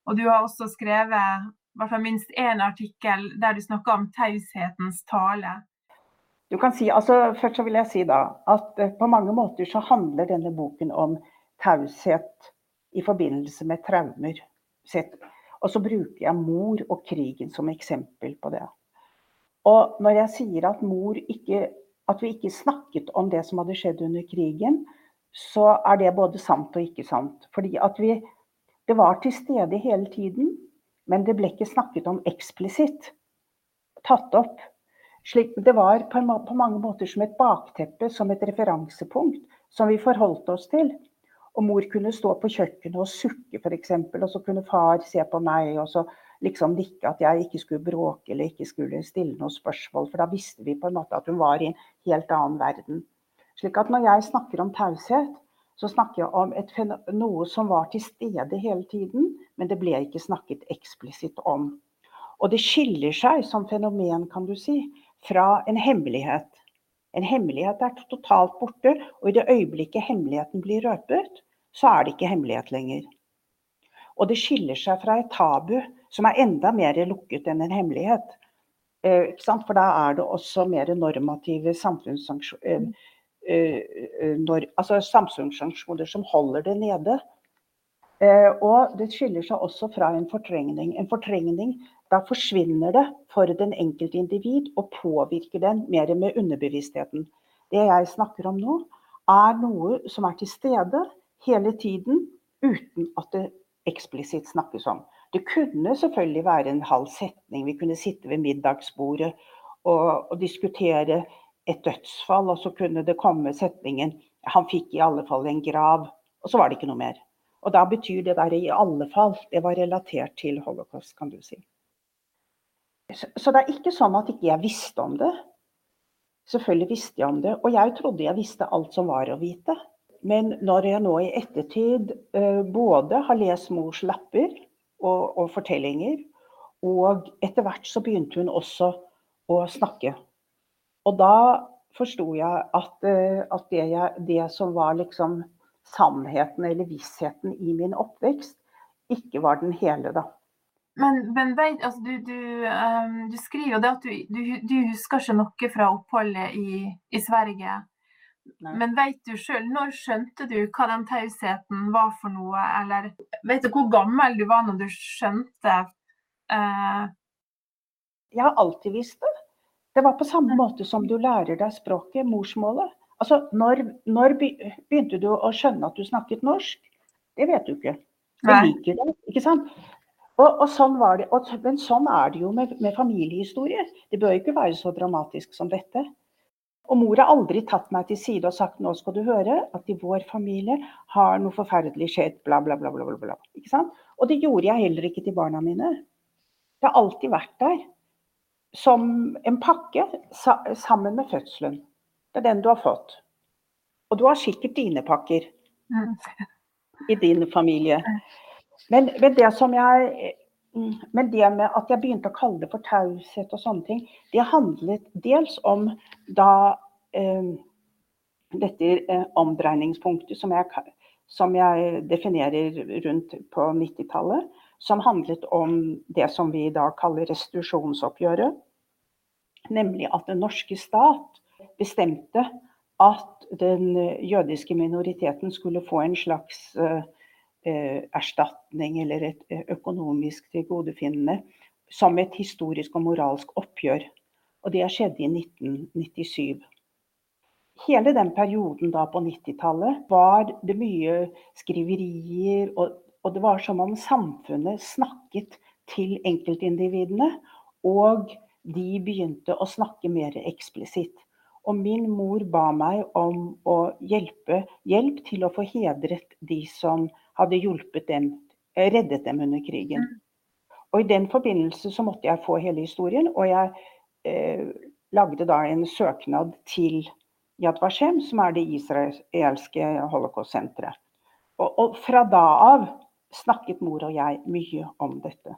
Og du har også skrevet hvert fall minst én artikkel der du snakker om taushetens tale. Du kan si, altså Først så vil jeg si da, at på mange måter så handler denne boken om taushet i forbindelse med traumer. Og så bruker jeg mor og krigen som eksempel på det. Og når jeg sier at, ikke, at vi ikke snakket om det som hadde skjedd under krigen, så er det både sant og ikke sant. Fordi at vi Det var til stede hele tiden, men det ble ikke snakket om eksplisitt. Tatt opp. Slik, det var på, mange måter som et bakteppe, som et referansepunkt, som vi forholdt oss til. Og mor kunne stå på kjøkkenet og sukke f.eks., og så kunne far se på meg og så liksom nikke at jeg ikke skulle bråke eller ikke skulle stille noen spørsmål. For da visste vi på en måte at hun var i en helt annen verden. Slik at når jeg snakker om taushet, så snakker jeg om et, noe som var til stede hele tiden, men det ble ikke snakket eksplisitt om. Og det skiller seg som fenomen, kan du si, fra en hemmelighet. En hemmelighet er totalt borte, og i det øyeblikket hemmeligheten blir røpet, så er det ikke hemmelighet lenger. Og det skiller seg fra et tabu som er enda mer lukket enn en hemmelighet. Eh, For da er det også mer normative samfunnssanksjoner eh, eh, altså samfunnssanksjoner som holder det nede. Eh, og det skiller seg også fra en fortrengning. En fortrengning, da forsvinner det for den enkelte individ og påvirker den mer med underbevisstheten. Det jeg snakker om nå, er noe som er til stede, hele tiden uten at det eksplisitt snakkes om. Det kunne selvfølgelig være en halv setning. Vi kunne sitte ved middagsbordet og, og diskutere et dødsfall, og så kunne det komme setningen 'Han fikk i alle fall en grav', og så var det ikke noe mer. Og da betyr det der 'i alle fall' det var relatert til holocaust, kan du si. Så, så det er ikke sånn at ikke jeg visste om det. Selvfølgelig visste jeg om det, og jeg trodde jeg visste alt som var å vite. Men når jeg nå i ettertid eh, både har lest mors lapper og, og fortellinger, og etter hvert så begynte hun også å snakke. Og da forsto jeg at, eh, at det, jeg, det, som var liksom sannheten eller vissheten i min oppvekst, ikke var den hele, da. Men, men vet, altså, du, du, um, du, skriver jo det at du, du, husker ikke noe fra oppholdet i, i Sverige. Nei. Men vet du sjøl, når skjønte du hva den tausheten var for noe? Eller vet du hvor gammel du var når du skjønte uh... Jeg har alltid visst det. Det var på samme måte som du lærer deg språket, morsmålet. Altså, når, når begynte du å skjønne at du snakket norsk? Det vet du ikke. Du liker det, ikke sant? Og, og, sånn var det. Og, men sånn er det jo med, med familiehistorie. Det bør ikke være så dramatisk som dette. Og mor har aldri tatt meg til side og sagt nå skal du høre at i vår familie har noe forferdelig skjedd, bla, bla, bla. bla, bla. Ikke sant? Og det gjorde jeg heller ikke til barna mine. Det har alltid vært der. Som en pakke sammen med fødselen. Det er den du har fått. Og du har sikkert dine pakker mm. i din familie. Men, men, det som jeg men det med at jeg begynte å kalle det for taushet og sånne ting, det handlet dels om da eh, dette eh, omdreiningspunktet som jeg, som jeg, definerer rundt på 90-tallet, som handlet om det som vi i dag kaller restitusjonsoppgjøret. Nemlig at den norske stat bestemte at den jødiske minoriteten skulle få en slags uh, erstatning eller et eh, økonomisk tilgodefinnende som et historisk og moralsk oppgjør. Og det skjedde i 1997. Hele den perioden da på 90-tallet var det mye skriverier, og, og, det var som om samfunnet snakket til enkeltindividene. Og de begynte å snakke mer eksplisitt. Og min mor ba meg om å hjelpe, hjelp til å få hedret de som hadde hjulpet dem, eh, reddet dem under krigen. Mm. Og I den forbindelse så måtte jeg få hele historien, og jeg eh, lagde da en søknad til Yad Vashem, som er det israelske holocaust-senteret. Og, og, fra da av snakket mor og jeg mye om dette.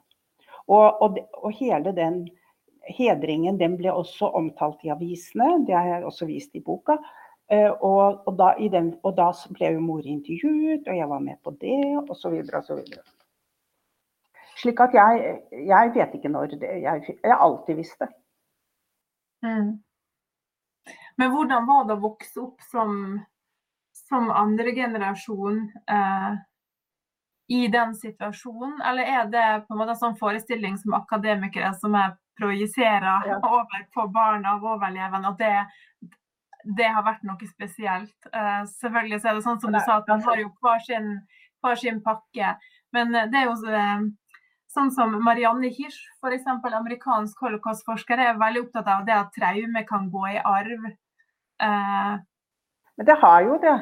Og, og, og hele den hedringen den ble også omtalt i avisene, det har jeg også vist i boka. Eh, og, og, da, den, og da, ble jo mor intervjuet, og jeg var med på det, osv. osv. Slik at jeg, jeg, vet ikke når det Jeg, har alltid visst det. Mm. Men hvordan var det å vokse opp som, som andregenerasjon eh, i den situasjonen? Eller er det på en måte en sånn forestilling som akademikere som er projiserer ja. over på barna av overlevende, at det, det, har vært noe spesielt. Uh, selvfølgelig så er det sånn som du sa, at man har jo hver sin, hver sin pakke. Men uh, det er jo uh, sånn som Marianne Hirsch, f.eks. amerikansk holocaustforsker, er veldig opptatt av det at traume kan gå i arv. Men det har jo det,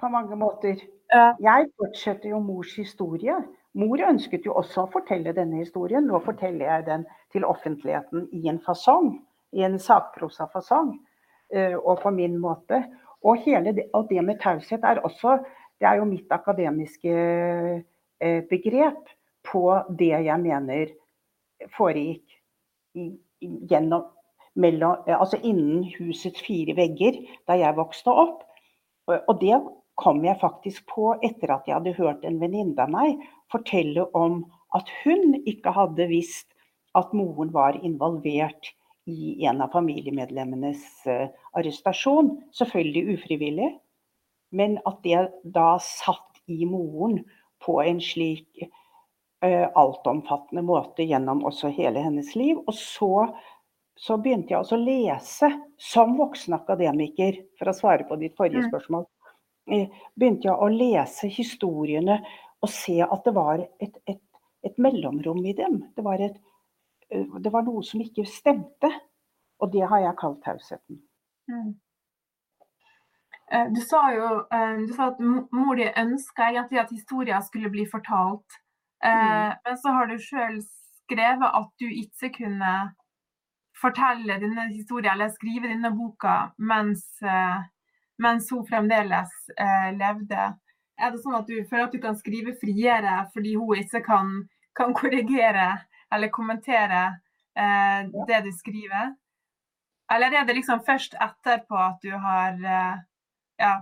på mange måter. Jeg fortsetter jo mors historie. Mor ønsket jo også å fortelle denne historien. Nå forteller jeg den til offentligheten i en fasong, i en sakprosafasong, eh, og på min måte. Og, det, og det med taushet er også Det er jo mitt akademiske eh, begrep på det jeg mener foregikk gjennom mellom, altså innen husets fire vegger da jeg vokste opp. Og det kom jeg faktisk på etter at jeg hadde hørt en venninne av meg fortelle om at hun ikke hadde visst at moren var involvert i en av familiemedlemmenes uh, arrestasjon. Selvfølgelig ufrivillig, men at det da satt i moren på en slik uh, altomfattende måte gjennom også hele hennes liv. Og så, så begynte jeg også å lese som voksen akademiker, for å svare på ditt forrige mm. spørsmål. Uh, begynte jeg å lese historiene og se at det var et, et, et mellomrom i dem. Det var, et, eh, det var, noe som ikke stemte. Og det har jeg kalt tausheten. Mm. Eh, du sa jo eh, du sa at mor di ønska egentlig at historien skulle bli fortalt. Mm. Men så har du sjøl skrevet at du ikke kunne fortelle denne historien eller skrive denne boka mens, mens hun fremdeles levde. Er det sånn at du føler at du kan skrive friere fordi hun ikke kan, kan korrigere eller kommentere eh, det du skriver? Eller er det liksom først etterpå at du har eh, ja,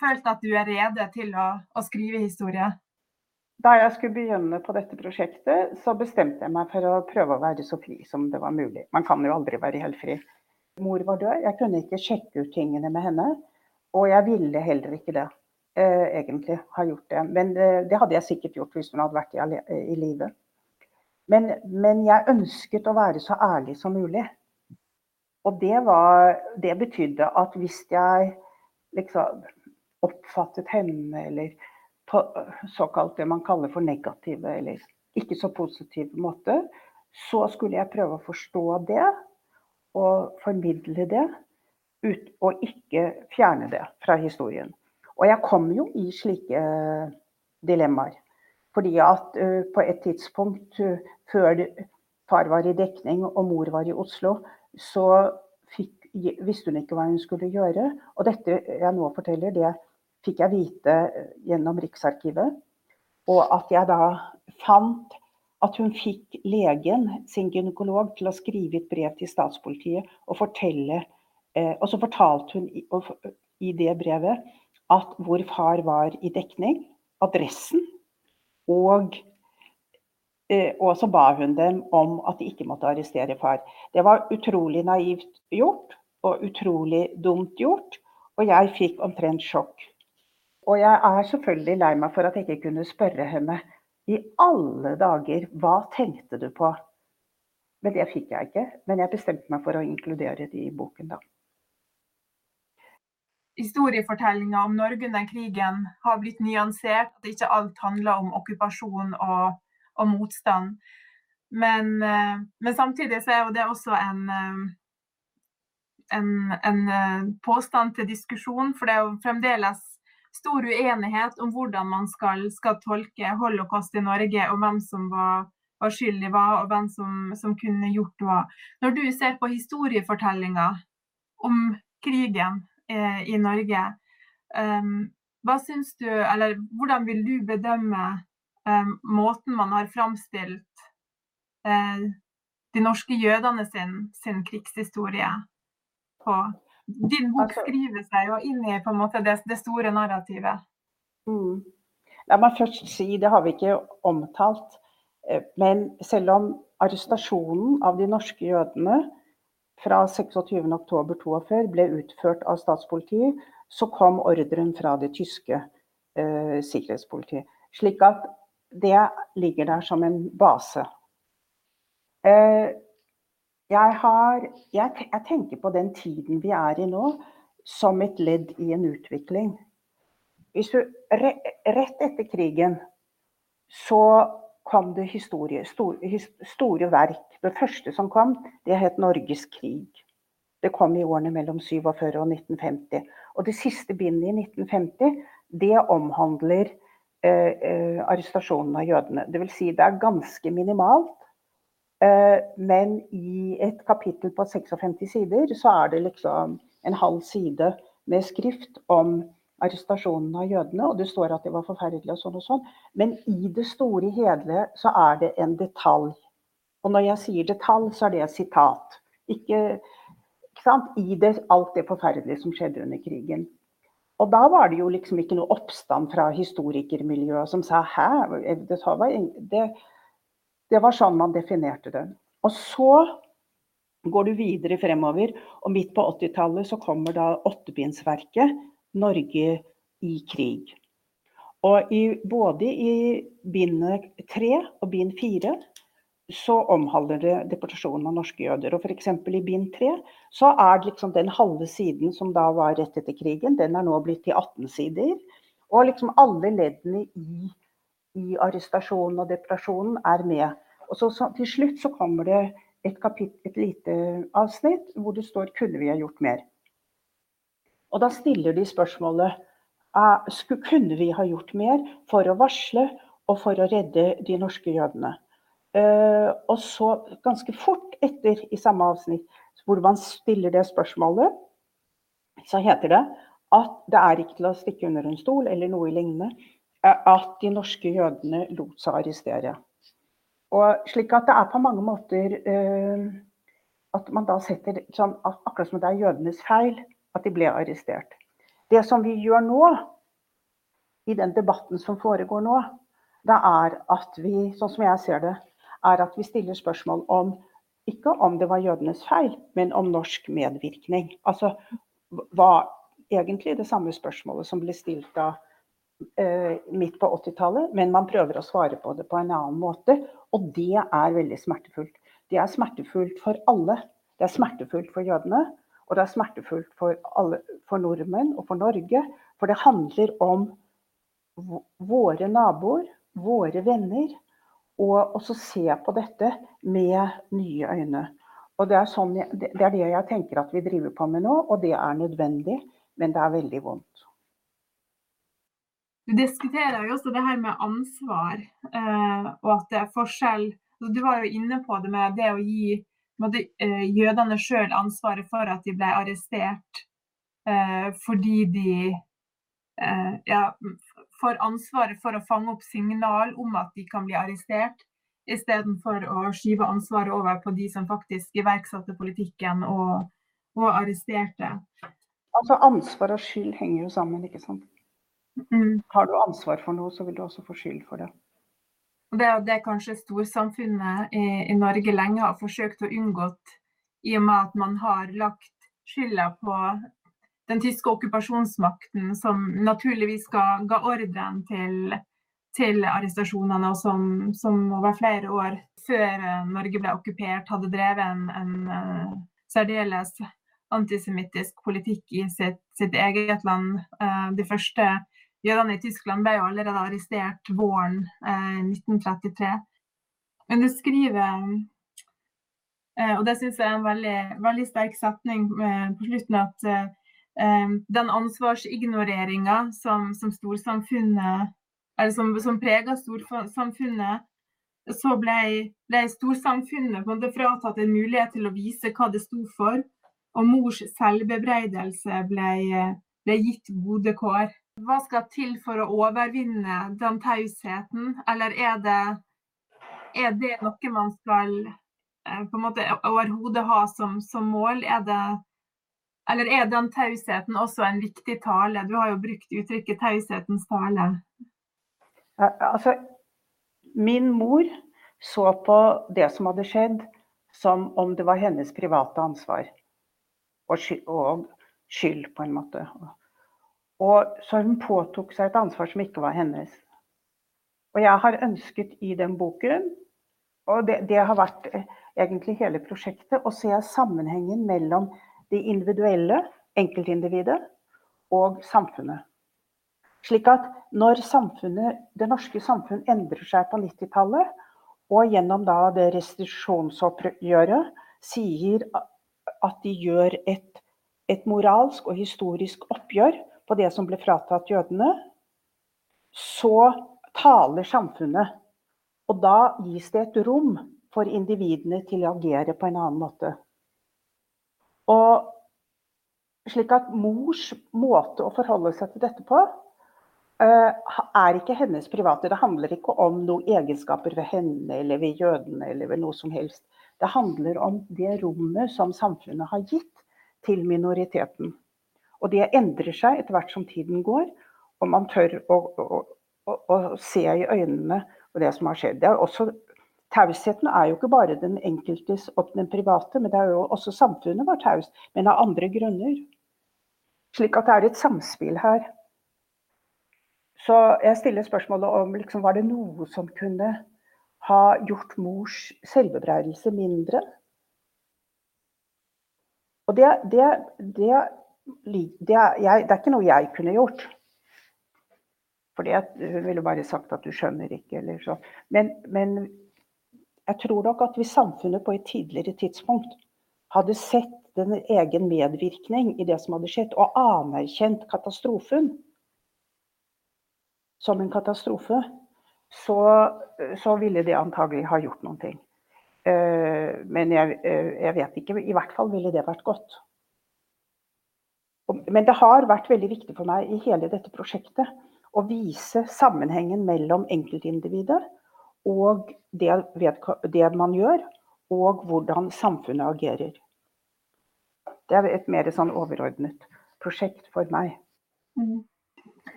følt at du er rede til å, å, skrive historie? Da jeg skulle begynne på dette prosjektet, så bestemte jeg meg for å prøve å være så fri som det var mulig. Man kan jo aldri være helt fri. Mor var død, jeg kunne ikke sjekke ut tingene med henne. Og jeg ville heller ikke det eh, egentlig ha gjort det. Men det, eh, det, hadde jeg sikkert gjort hvis hun hadde vært i, i live. Men, men, jeg ønsket å være så ærlig som mulig. Og det, var, det betydde at hvis jeg liksom oppfattet henne eller på såkalt det man kaller for negative eller ikke så positive måter, så skulle jeg prøve å forstå det og formidle det, ut, og ikke fjerne det fra historien. Og jeg kom jo i slike dilemmaer. Fordi at uh, på et tidspunkt uh, før far var i dekning og mor var i Oslo, så fikk, visste hun ikke hva hun skulle gjøre. Og dette jeg nå forteller, det fikk jeg vite gjennom Riksarkivet. Og at jeg da fant at hun fikk legen, sin gynekolog, til å skrive et brev til statspolitiet og fortelle eh, Og så fortalte hun i, i det brevet at hvor far var i dekning, adressen, og, eh, og så ba hun dem om at de ikke måtte arrestere far. Det var utrolig naivt gjort og utrolig dumt gjort, og jeg fikk omtrent sjokk. Og jeg er selvfølgelig lei meg for at jeg ikke kunne spørre henne i alle dager, hva tenkte du på? Men det fikk jeg ikke. Men jeg bestemte meg for å inkludere det i boken, da. Historiefortellinga om Norge under krigen har blitt nyansert. At ikke alt handler om okkupasjon og, og motstand. Men, eh, men, samtidig så er jo det også en, eh, en, en eh, påstand til diskusjon. For det er jo fremdeles stor uenighet om hvordan man skal, skal tolke holocaust i Norge, og hvem som var, var skyldig hva, og hvem som, som, kunne gjort hva. Når du ser på historiefortellinga om krigen eh, i Norge, um, hva syns du, eller hvordan vil du bedømme måten man har framstilt eh, de norske jødene sin, sin krigshistorie på? din bok altså, skriver seg jo inn i måte det, det store narrativet. Mm. La meg først si, det har vi ikke omtalt, eh, men selv om arrestasjonen av de norske jødene fra 26.10.42 ble utført av statspolitiet, så kom ordren fra det tyske eh, sikkerhetspolitiet. Slik at det ligger der som en base. Eh, jeg, har, jeg, jeg, tenker på den tiden vi er i nå, som et ledd i en utvikling. Hvis du, rett etter krigen så kom det historie, store, store verk. Det første som kom, det het 'Norges krig'. Det kom i årene mellom 47 og 1950. Og det siste bindet i 1950, det omhandler arrestasjonen av jødene. Dvs. Si det er ganske minimalt. Eh, men i et kapittel på 56 sider, så er det liksom en halv side med skrift om arrestasjonen av jødene, og det står at det var forferdelig og sånn og sånn. Men i det store hele så er det en detalj. Og når jeg sier detalj, så er det et sitat. Ikke, ikke sant? I det, alt det forferdelige som skjedde under krigen. Og da var det jo liksom ikke noe oppstand fra historikermiljøet som sa hæ, det, det, det var sånn man definerte det. Og så går du videre fremover, og midt på 80-tallet så kommer da åttebindsverket 'Norge i krig'. Og i, både i bind tre og bind fire så omhandler det deportasjonen av norske jøder. Og f.eks. i bind tre så er liksom den halve siden som da var rett etter krigen, den er nå blitt til 18 sider. Og liksom alle leddene i i arrestasjonen og deportasjonen er med. Og så, så, Til slutt så kommer det et, kapittel, et lite avsnitt hvor det står 'kunne vi ha gjort mer'? Og Da stiller de spørsmålet kunne vi ha gjort mer for å varsle og for å redde de norske jødene. Uh, og så ganske fort etter i samme avsnitt hvor man stiller det spørsmålet, så heter det at det er ikke til å stikke under en stol eller noe lignende at de norske jødene lot seg arrestere. Og slik at det er på mange måter uh, at man da setter sånn akkurat som det er jødenes feil at de ble arrestert. Det som vi gjør nå, i den debatten som foregår nå, det er at vi, sånn som jeg ser det, er at vi stiller spørsmål om ikke om det var jødenes feil, men om norsk medvirkning. Altså var egentlig det samme spørsmålet som ble stilt da eh, midt på 80-tallet, men man prøver å svare på det på en annen måte. Og det er veldig smertefullt. Det er smertefullt for alle. Det er smertefullt for jødene, og det er smertefullt for, alle, for nordmenn og for Norge. For det handler om våre naboer, våre venner, og også se på dette med nye øyne. Og det er, sånn, det er det jeg tenker at vi driver på med nå, og det er nødvendig, men det er veldig vondt. du diskuterer jo også det her med ansvar, eh, og at det er forskjell. Altså, du var jo inne på det med det å gi eh, jødene sjøl ansvaret for at de ble arrestert eh, fordi de ja, får ansvaret for å fange opp signal om at de kan bli arrestert, istedenfor å skyve ansvaret over på de som faktisk iverksatte politikken og, og arresterte. Altså Ansvar og skyld henger jo sammen, ikke sant. Mm. Har du ansvar for noe, så vil du også få skyld for det. Det er det kanskje storsamfunnet i, i, Norge lenge har forsøkt å unngått, i og med at man har lagt skylda på den tyske okkupasjonsmakten, som naturligvis ga, ga ordren til, til arrestasjonene, og som, som, over flere år før eh, Norge ble okkupert, hadde drevet en, en uh, særdeles antisemittisk politikk i sitt, sitt eget land. Uh, de første Jødene i Tyskland ble allerede arrestert våren eh, 1933. Men du skriver, eh, og det syns jeg er en veldig, veldig sterk setning eh, på slutten, at eh, den ansvarsignoreringa som, som storsamfunnet eller som, som prega storsamfunnet, så ble, ble storsamfunnet på en måte fratatt en mulighet til å vise hva det sto for. Og mors selvbebreidelse ble, ble gitt gode kår. Hva skal til for å overvinne den tausheten, eller er det, er det noe man skal eh, på en måte overhodet ha som, som mål? Er det, eller er den tausheten også en viktig tale? Du har jo brukt uttrykket 'taushetens tale'. Altså, min mor så på det som hadde skjedd, som om det var hennes private ansvar. Og skyld, på en måte. Og så hun påtok seg et ansvar som ikke var hennes. Og jeg har ønsket i den boken, og det, det har vært eh, egentlig hele prosjektet, å se sammenhengen mellom det individuelle, enkeltindividet, og samfunnet. Slik at når det norske samfunn endrer seg på 90-tallet, og gjennom det restitusjonsoppgjøret sier at de gjør et, et moralsk og historisk oppgjør på det som ble fratatt jødene, så taler samfunnet. Og da gis det et rom for individene til å agere på en annen måte. Og slik at mors måte å forholde seg til dette på, eh, er ikke hennes private. Det handler ikke om noen egenskaper ved henne eller ved jødene eller ved noe som helst. Det handler om det rommet som samfunnet har gitt til minoriteten. Og det endrer seg etter hvert som tiden går, og man tør å, å, å, å se i øynene det som har skjedd. Er også, tausheten er jo ikke bare den enkeltes og den private, men det er jo også samfunnet var taust, men av andre grunner. Slik at det er et samspill her. Så jeg stiller spørsmålet om liksom, var det noe som kunne ha gjort mors selvbebreidelse mindre? Og det, det, det det er, jeg, det er ikke noe jeg kunne gjort. Fordi hun ville bare sagt at du skjønner ikke, eller så. Men, men jeg tror nok at hvis samfunnet på et tidligere tidspunkt hadde sett den egen medvirkning i det som hadde skjedd, og anerkjent katastrofen som en katastrofe, så, så ville det antagelig ha gjort noen ting. Eh, men jeg, eh, jeg vet ikke. I hvert fall ville det vært godt. Men det har vært veldig viktig for meg i hele dette prosjektet å vise sammenhengen mellom enkeltindividet og det, det man gjør, og hvordan samfunnet agerer. Det er et mer sånn overordnet prosjekt for meg. Mm.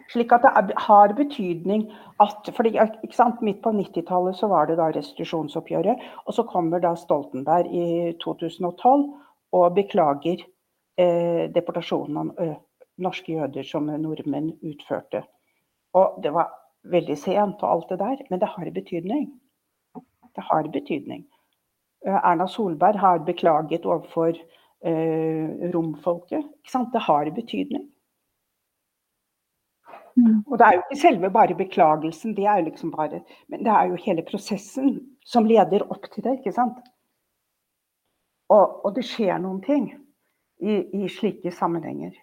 Slik at det har betydning at fordi, Midt på 90-tallet så var det da restitusjonsoppgjøret. Og så kommer da Stoltenberg i 2012 og beklager eh, deportasjonen av eh, norske jøder som nordmenn utførte. Og det var veldig sent og alt det der, men det har betydning. Det har betydning. Eh, Erna Solberg har beklaget overfor eh, romfolket. Det har betydning. Mm. Og det er jo ikke selve bare beklagelsen, det er jo liksom bare Men det er jo hele prosessen som leder opp til det, ikke sant. Og, og det skjer noen ting i, i slike sammenhenger.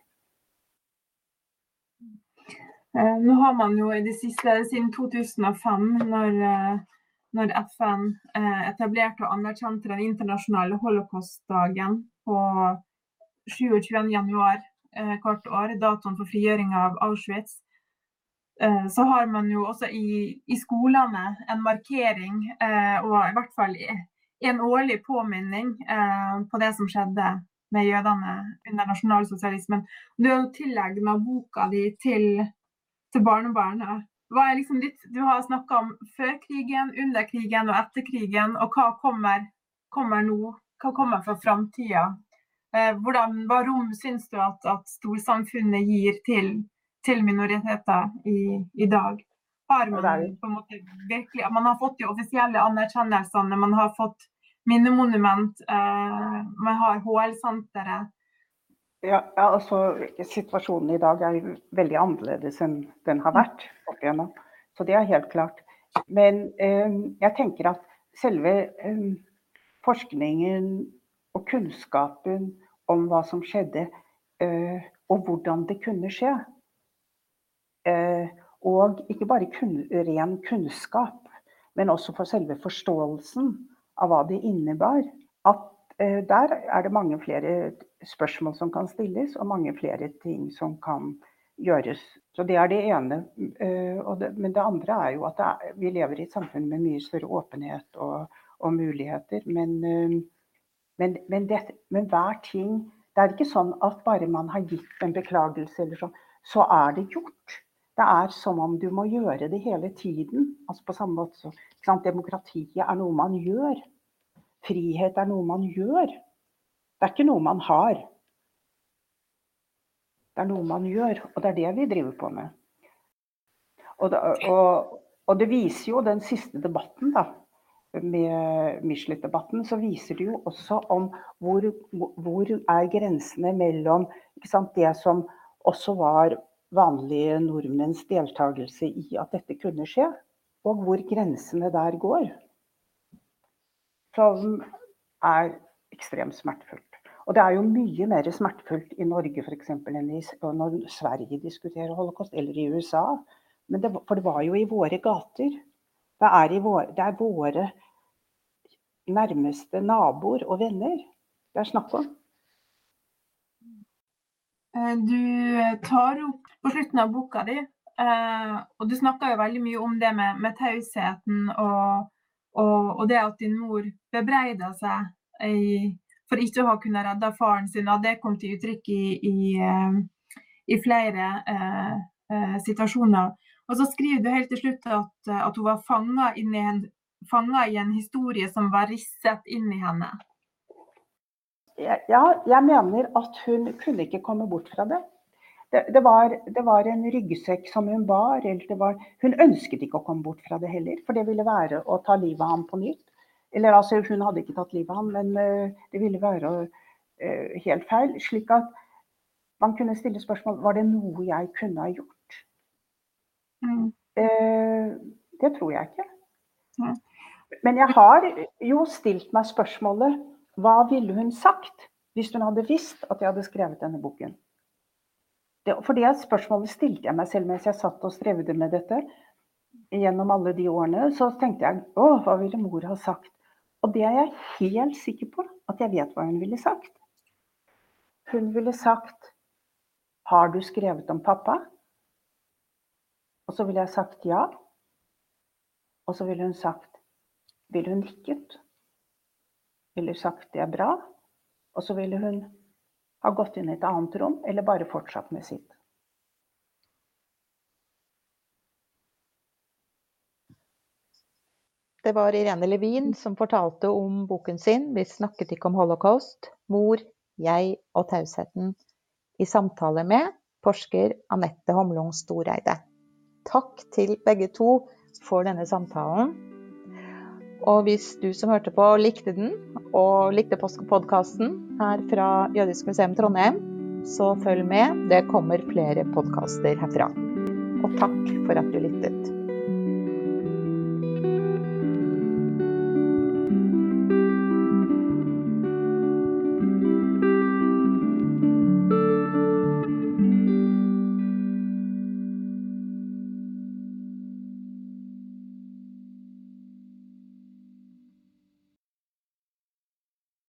Eh, nå har man jo i det siste, siden 2005, når, eh, når FN eh, etablerte og anerkjente den internasjonale holocaustdagen på 27.1 hvert år, datoen for frigjøring av Auschwitz, så har man jo også i, i skolene en markering, og i hvert fall en årlig påminning på det som skjedde med jødene under nasjonalsosialismen. Du har jo tillegget boka di til til barnebarnet. Liksom ditt, du har snakka om før krigen, under krigen og etter krigen. Og hva kommer, kommer nå? Hva kommer fra framtida? Eh, hva rom syns du at, at storsamfunnet gir til, til minoriteter i, i, dag? Har man måte virkelig Man har fått de offisielle anerkjennelsene, man har fått minnemonument, eh, man har HL-senteret. Ja, altså Situasjonen i dag er veldig annerledes enn den har vært opp igjennom. Så det er helt klart. Men eh, jeg tenker at selve eh, forskningen og kunnskapen om hva som skjedde, eh, og hvordan det kunne skje eh, Og ikke bare kun, ren kunnskap, men også for selve forståelsen av hva det innebar. At der er det mange flere spørsmål som kan stilles, og mange flere ting som kan gjøres. Så Det er det ene. Eh, men det andre er jo at vi lever i et samfunn med mye større åpenhet og, og muligheter. Men, eh, men, men, det, men, hver ting Det er ikke sånn at bare man har gitt en beklagelse, eller sånn, så er det gjort. Det er som om du må gjøre det hele tiden. Altså på samme måte som Demokratiet er noe man gjør frihet er noe man gjør. Det er ikke noe man har. Det er noe man gjør, og det er det vi driver på med. Og og, og det viser jo den siste debatten, da, med Michelet-debatten, så viser det jo også om hvor, hvor er grensene mellom sant, det som også var vanlige nordmenns deltakelse i at dette kunne skje, og hvor grensene der går som er ekstremt smertefullt. Og det er jo mye mer smertefullt i Norge f.eks. enn i, når Sverige diskuterer holocaust, eller i USA. Det, for det var jo i våre gater. Det er, våre, det er våre nærmeste naboer og venner det er snakk om. Eh, du tar opp på slutten av boka di, eh, og du snakker jo veldig mye om det med, med tausheten og og, og, det at din mor bebreider seg i, for ikke å ha kunnet redde faren sin, det kom til uttrykk i, i, eh, i flere eh, eh, situasjoner. Og så skriver du helt til slutt at, at hun var fanga i, i en historie som var risset inn i henne. Ja, jeg mener at hun kunne ikke komme bort fra det det, det, var, det, var, en ryggsekk som hun bar. Var, hun ønsket ikke å komme bort fra det heller, for det ville være å ta livet av ham på nytt. Eller altså, hun hadde ikke tatt livet av ham, men uh, det ville være uh, helt feil. Slik at man kunne stille spørsmål var det noe jeg kunne ha gjort. Mm. Uh, det tror jeg ikke. Mm. Men jeg har jo stilt meg spørsmålet hva ville hun sagt hvis hun hadde visst at jeg hadde skrevet denne boken? Det, for det spørsmålet stilte jeg meg selv mens jeg satt og strevde med dette. Gjennom alle de årene så tenkte jeg å, hva ville mor ha sagt? Og det er jeg helt sikker på at jeg vet hva hun ville sagt. Hun ville sagt har du skrevet om pappa? Og så ville jeg sagt ja. Og så ville hun sagt Ville hun nikket? Ville sagt det er bra? Og så ville hun har gått inn i et annet rom, eller bare fortsatt med sitt. Det var Irene Levin som fortalte om boken sin 'Vi snakket ikke om holocaust', 'Mor, jeg og tausheten', i samtale med forsker Anette Homlung Storeide. Takk til begge to for denne samtalen. Og hvis du som hørte på likte den, og likte podkasten her fra Jødisk museum Trondheim, så følg med. Det kommer flere podkaster herfra. Og takk for at du lyttet.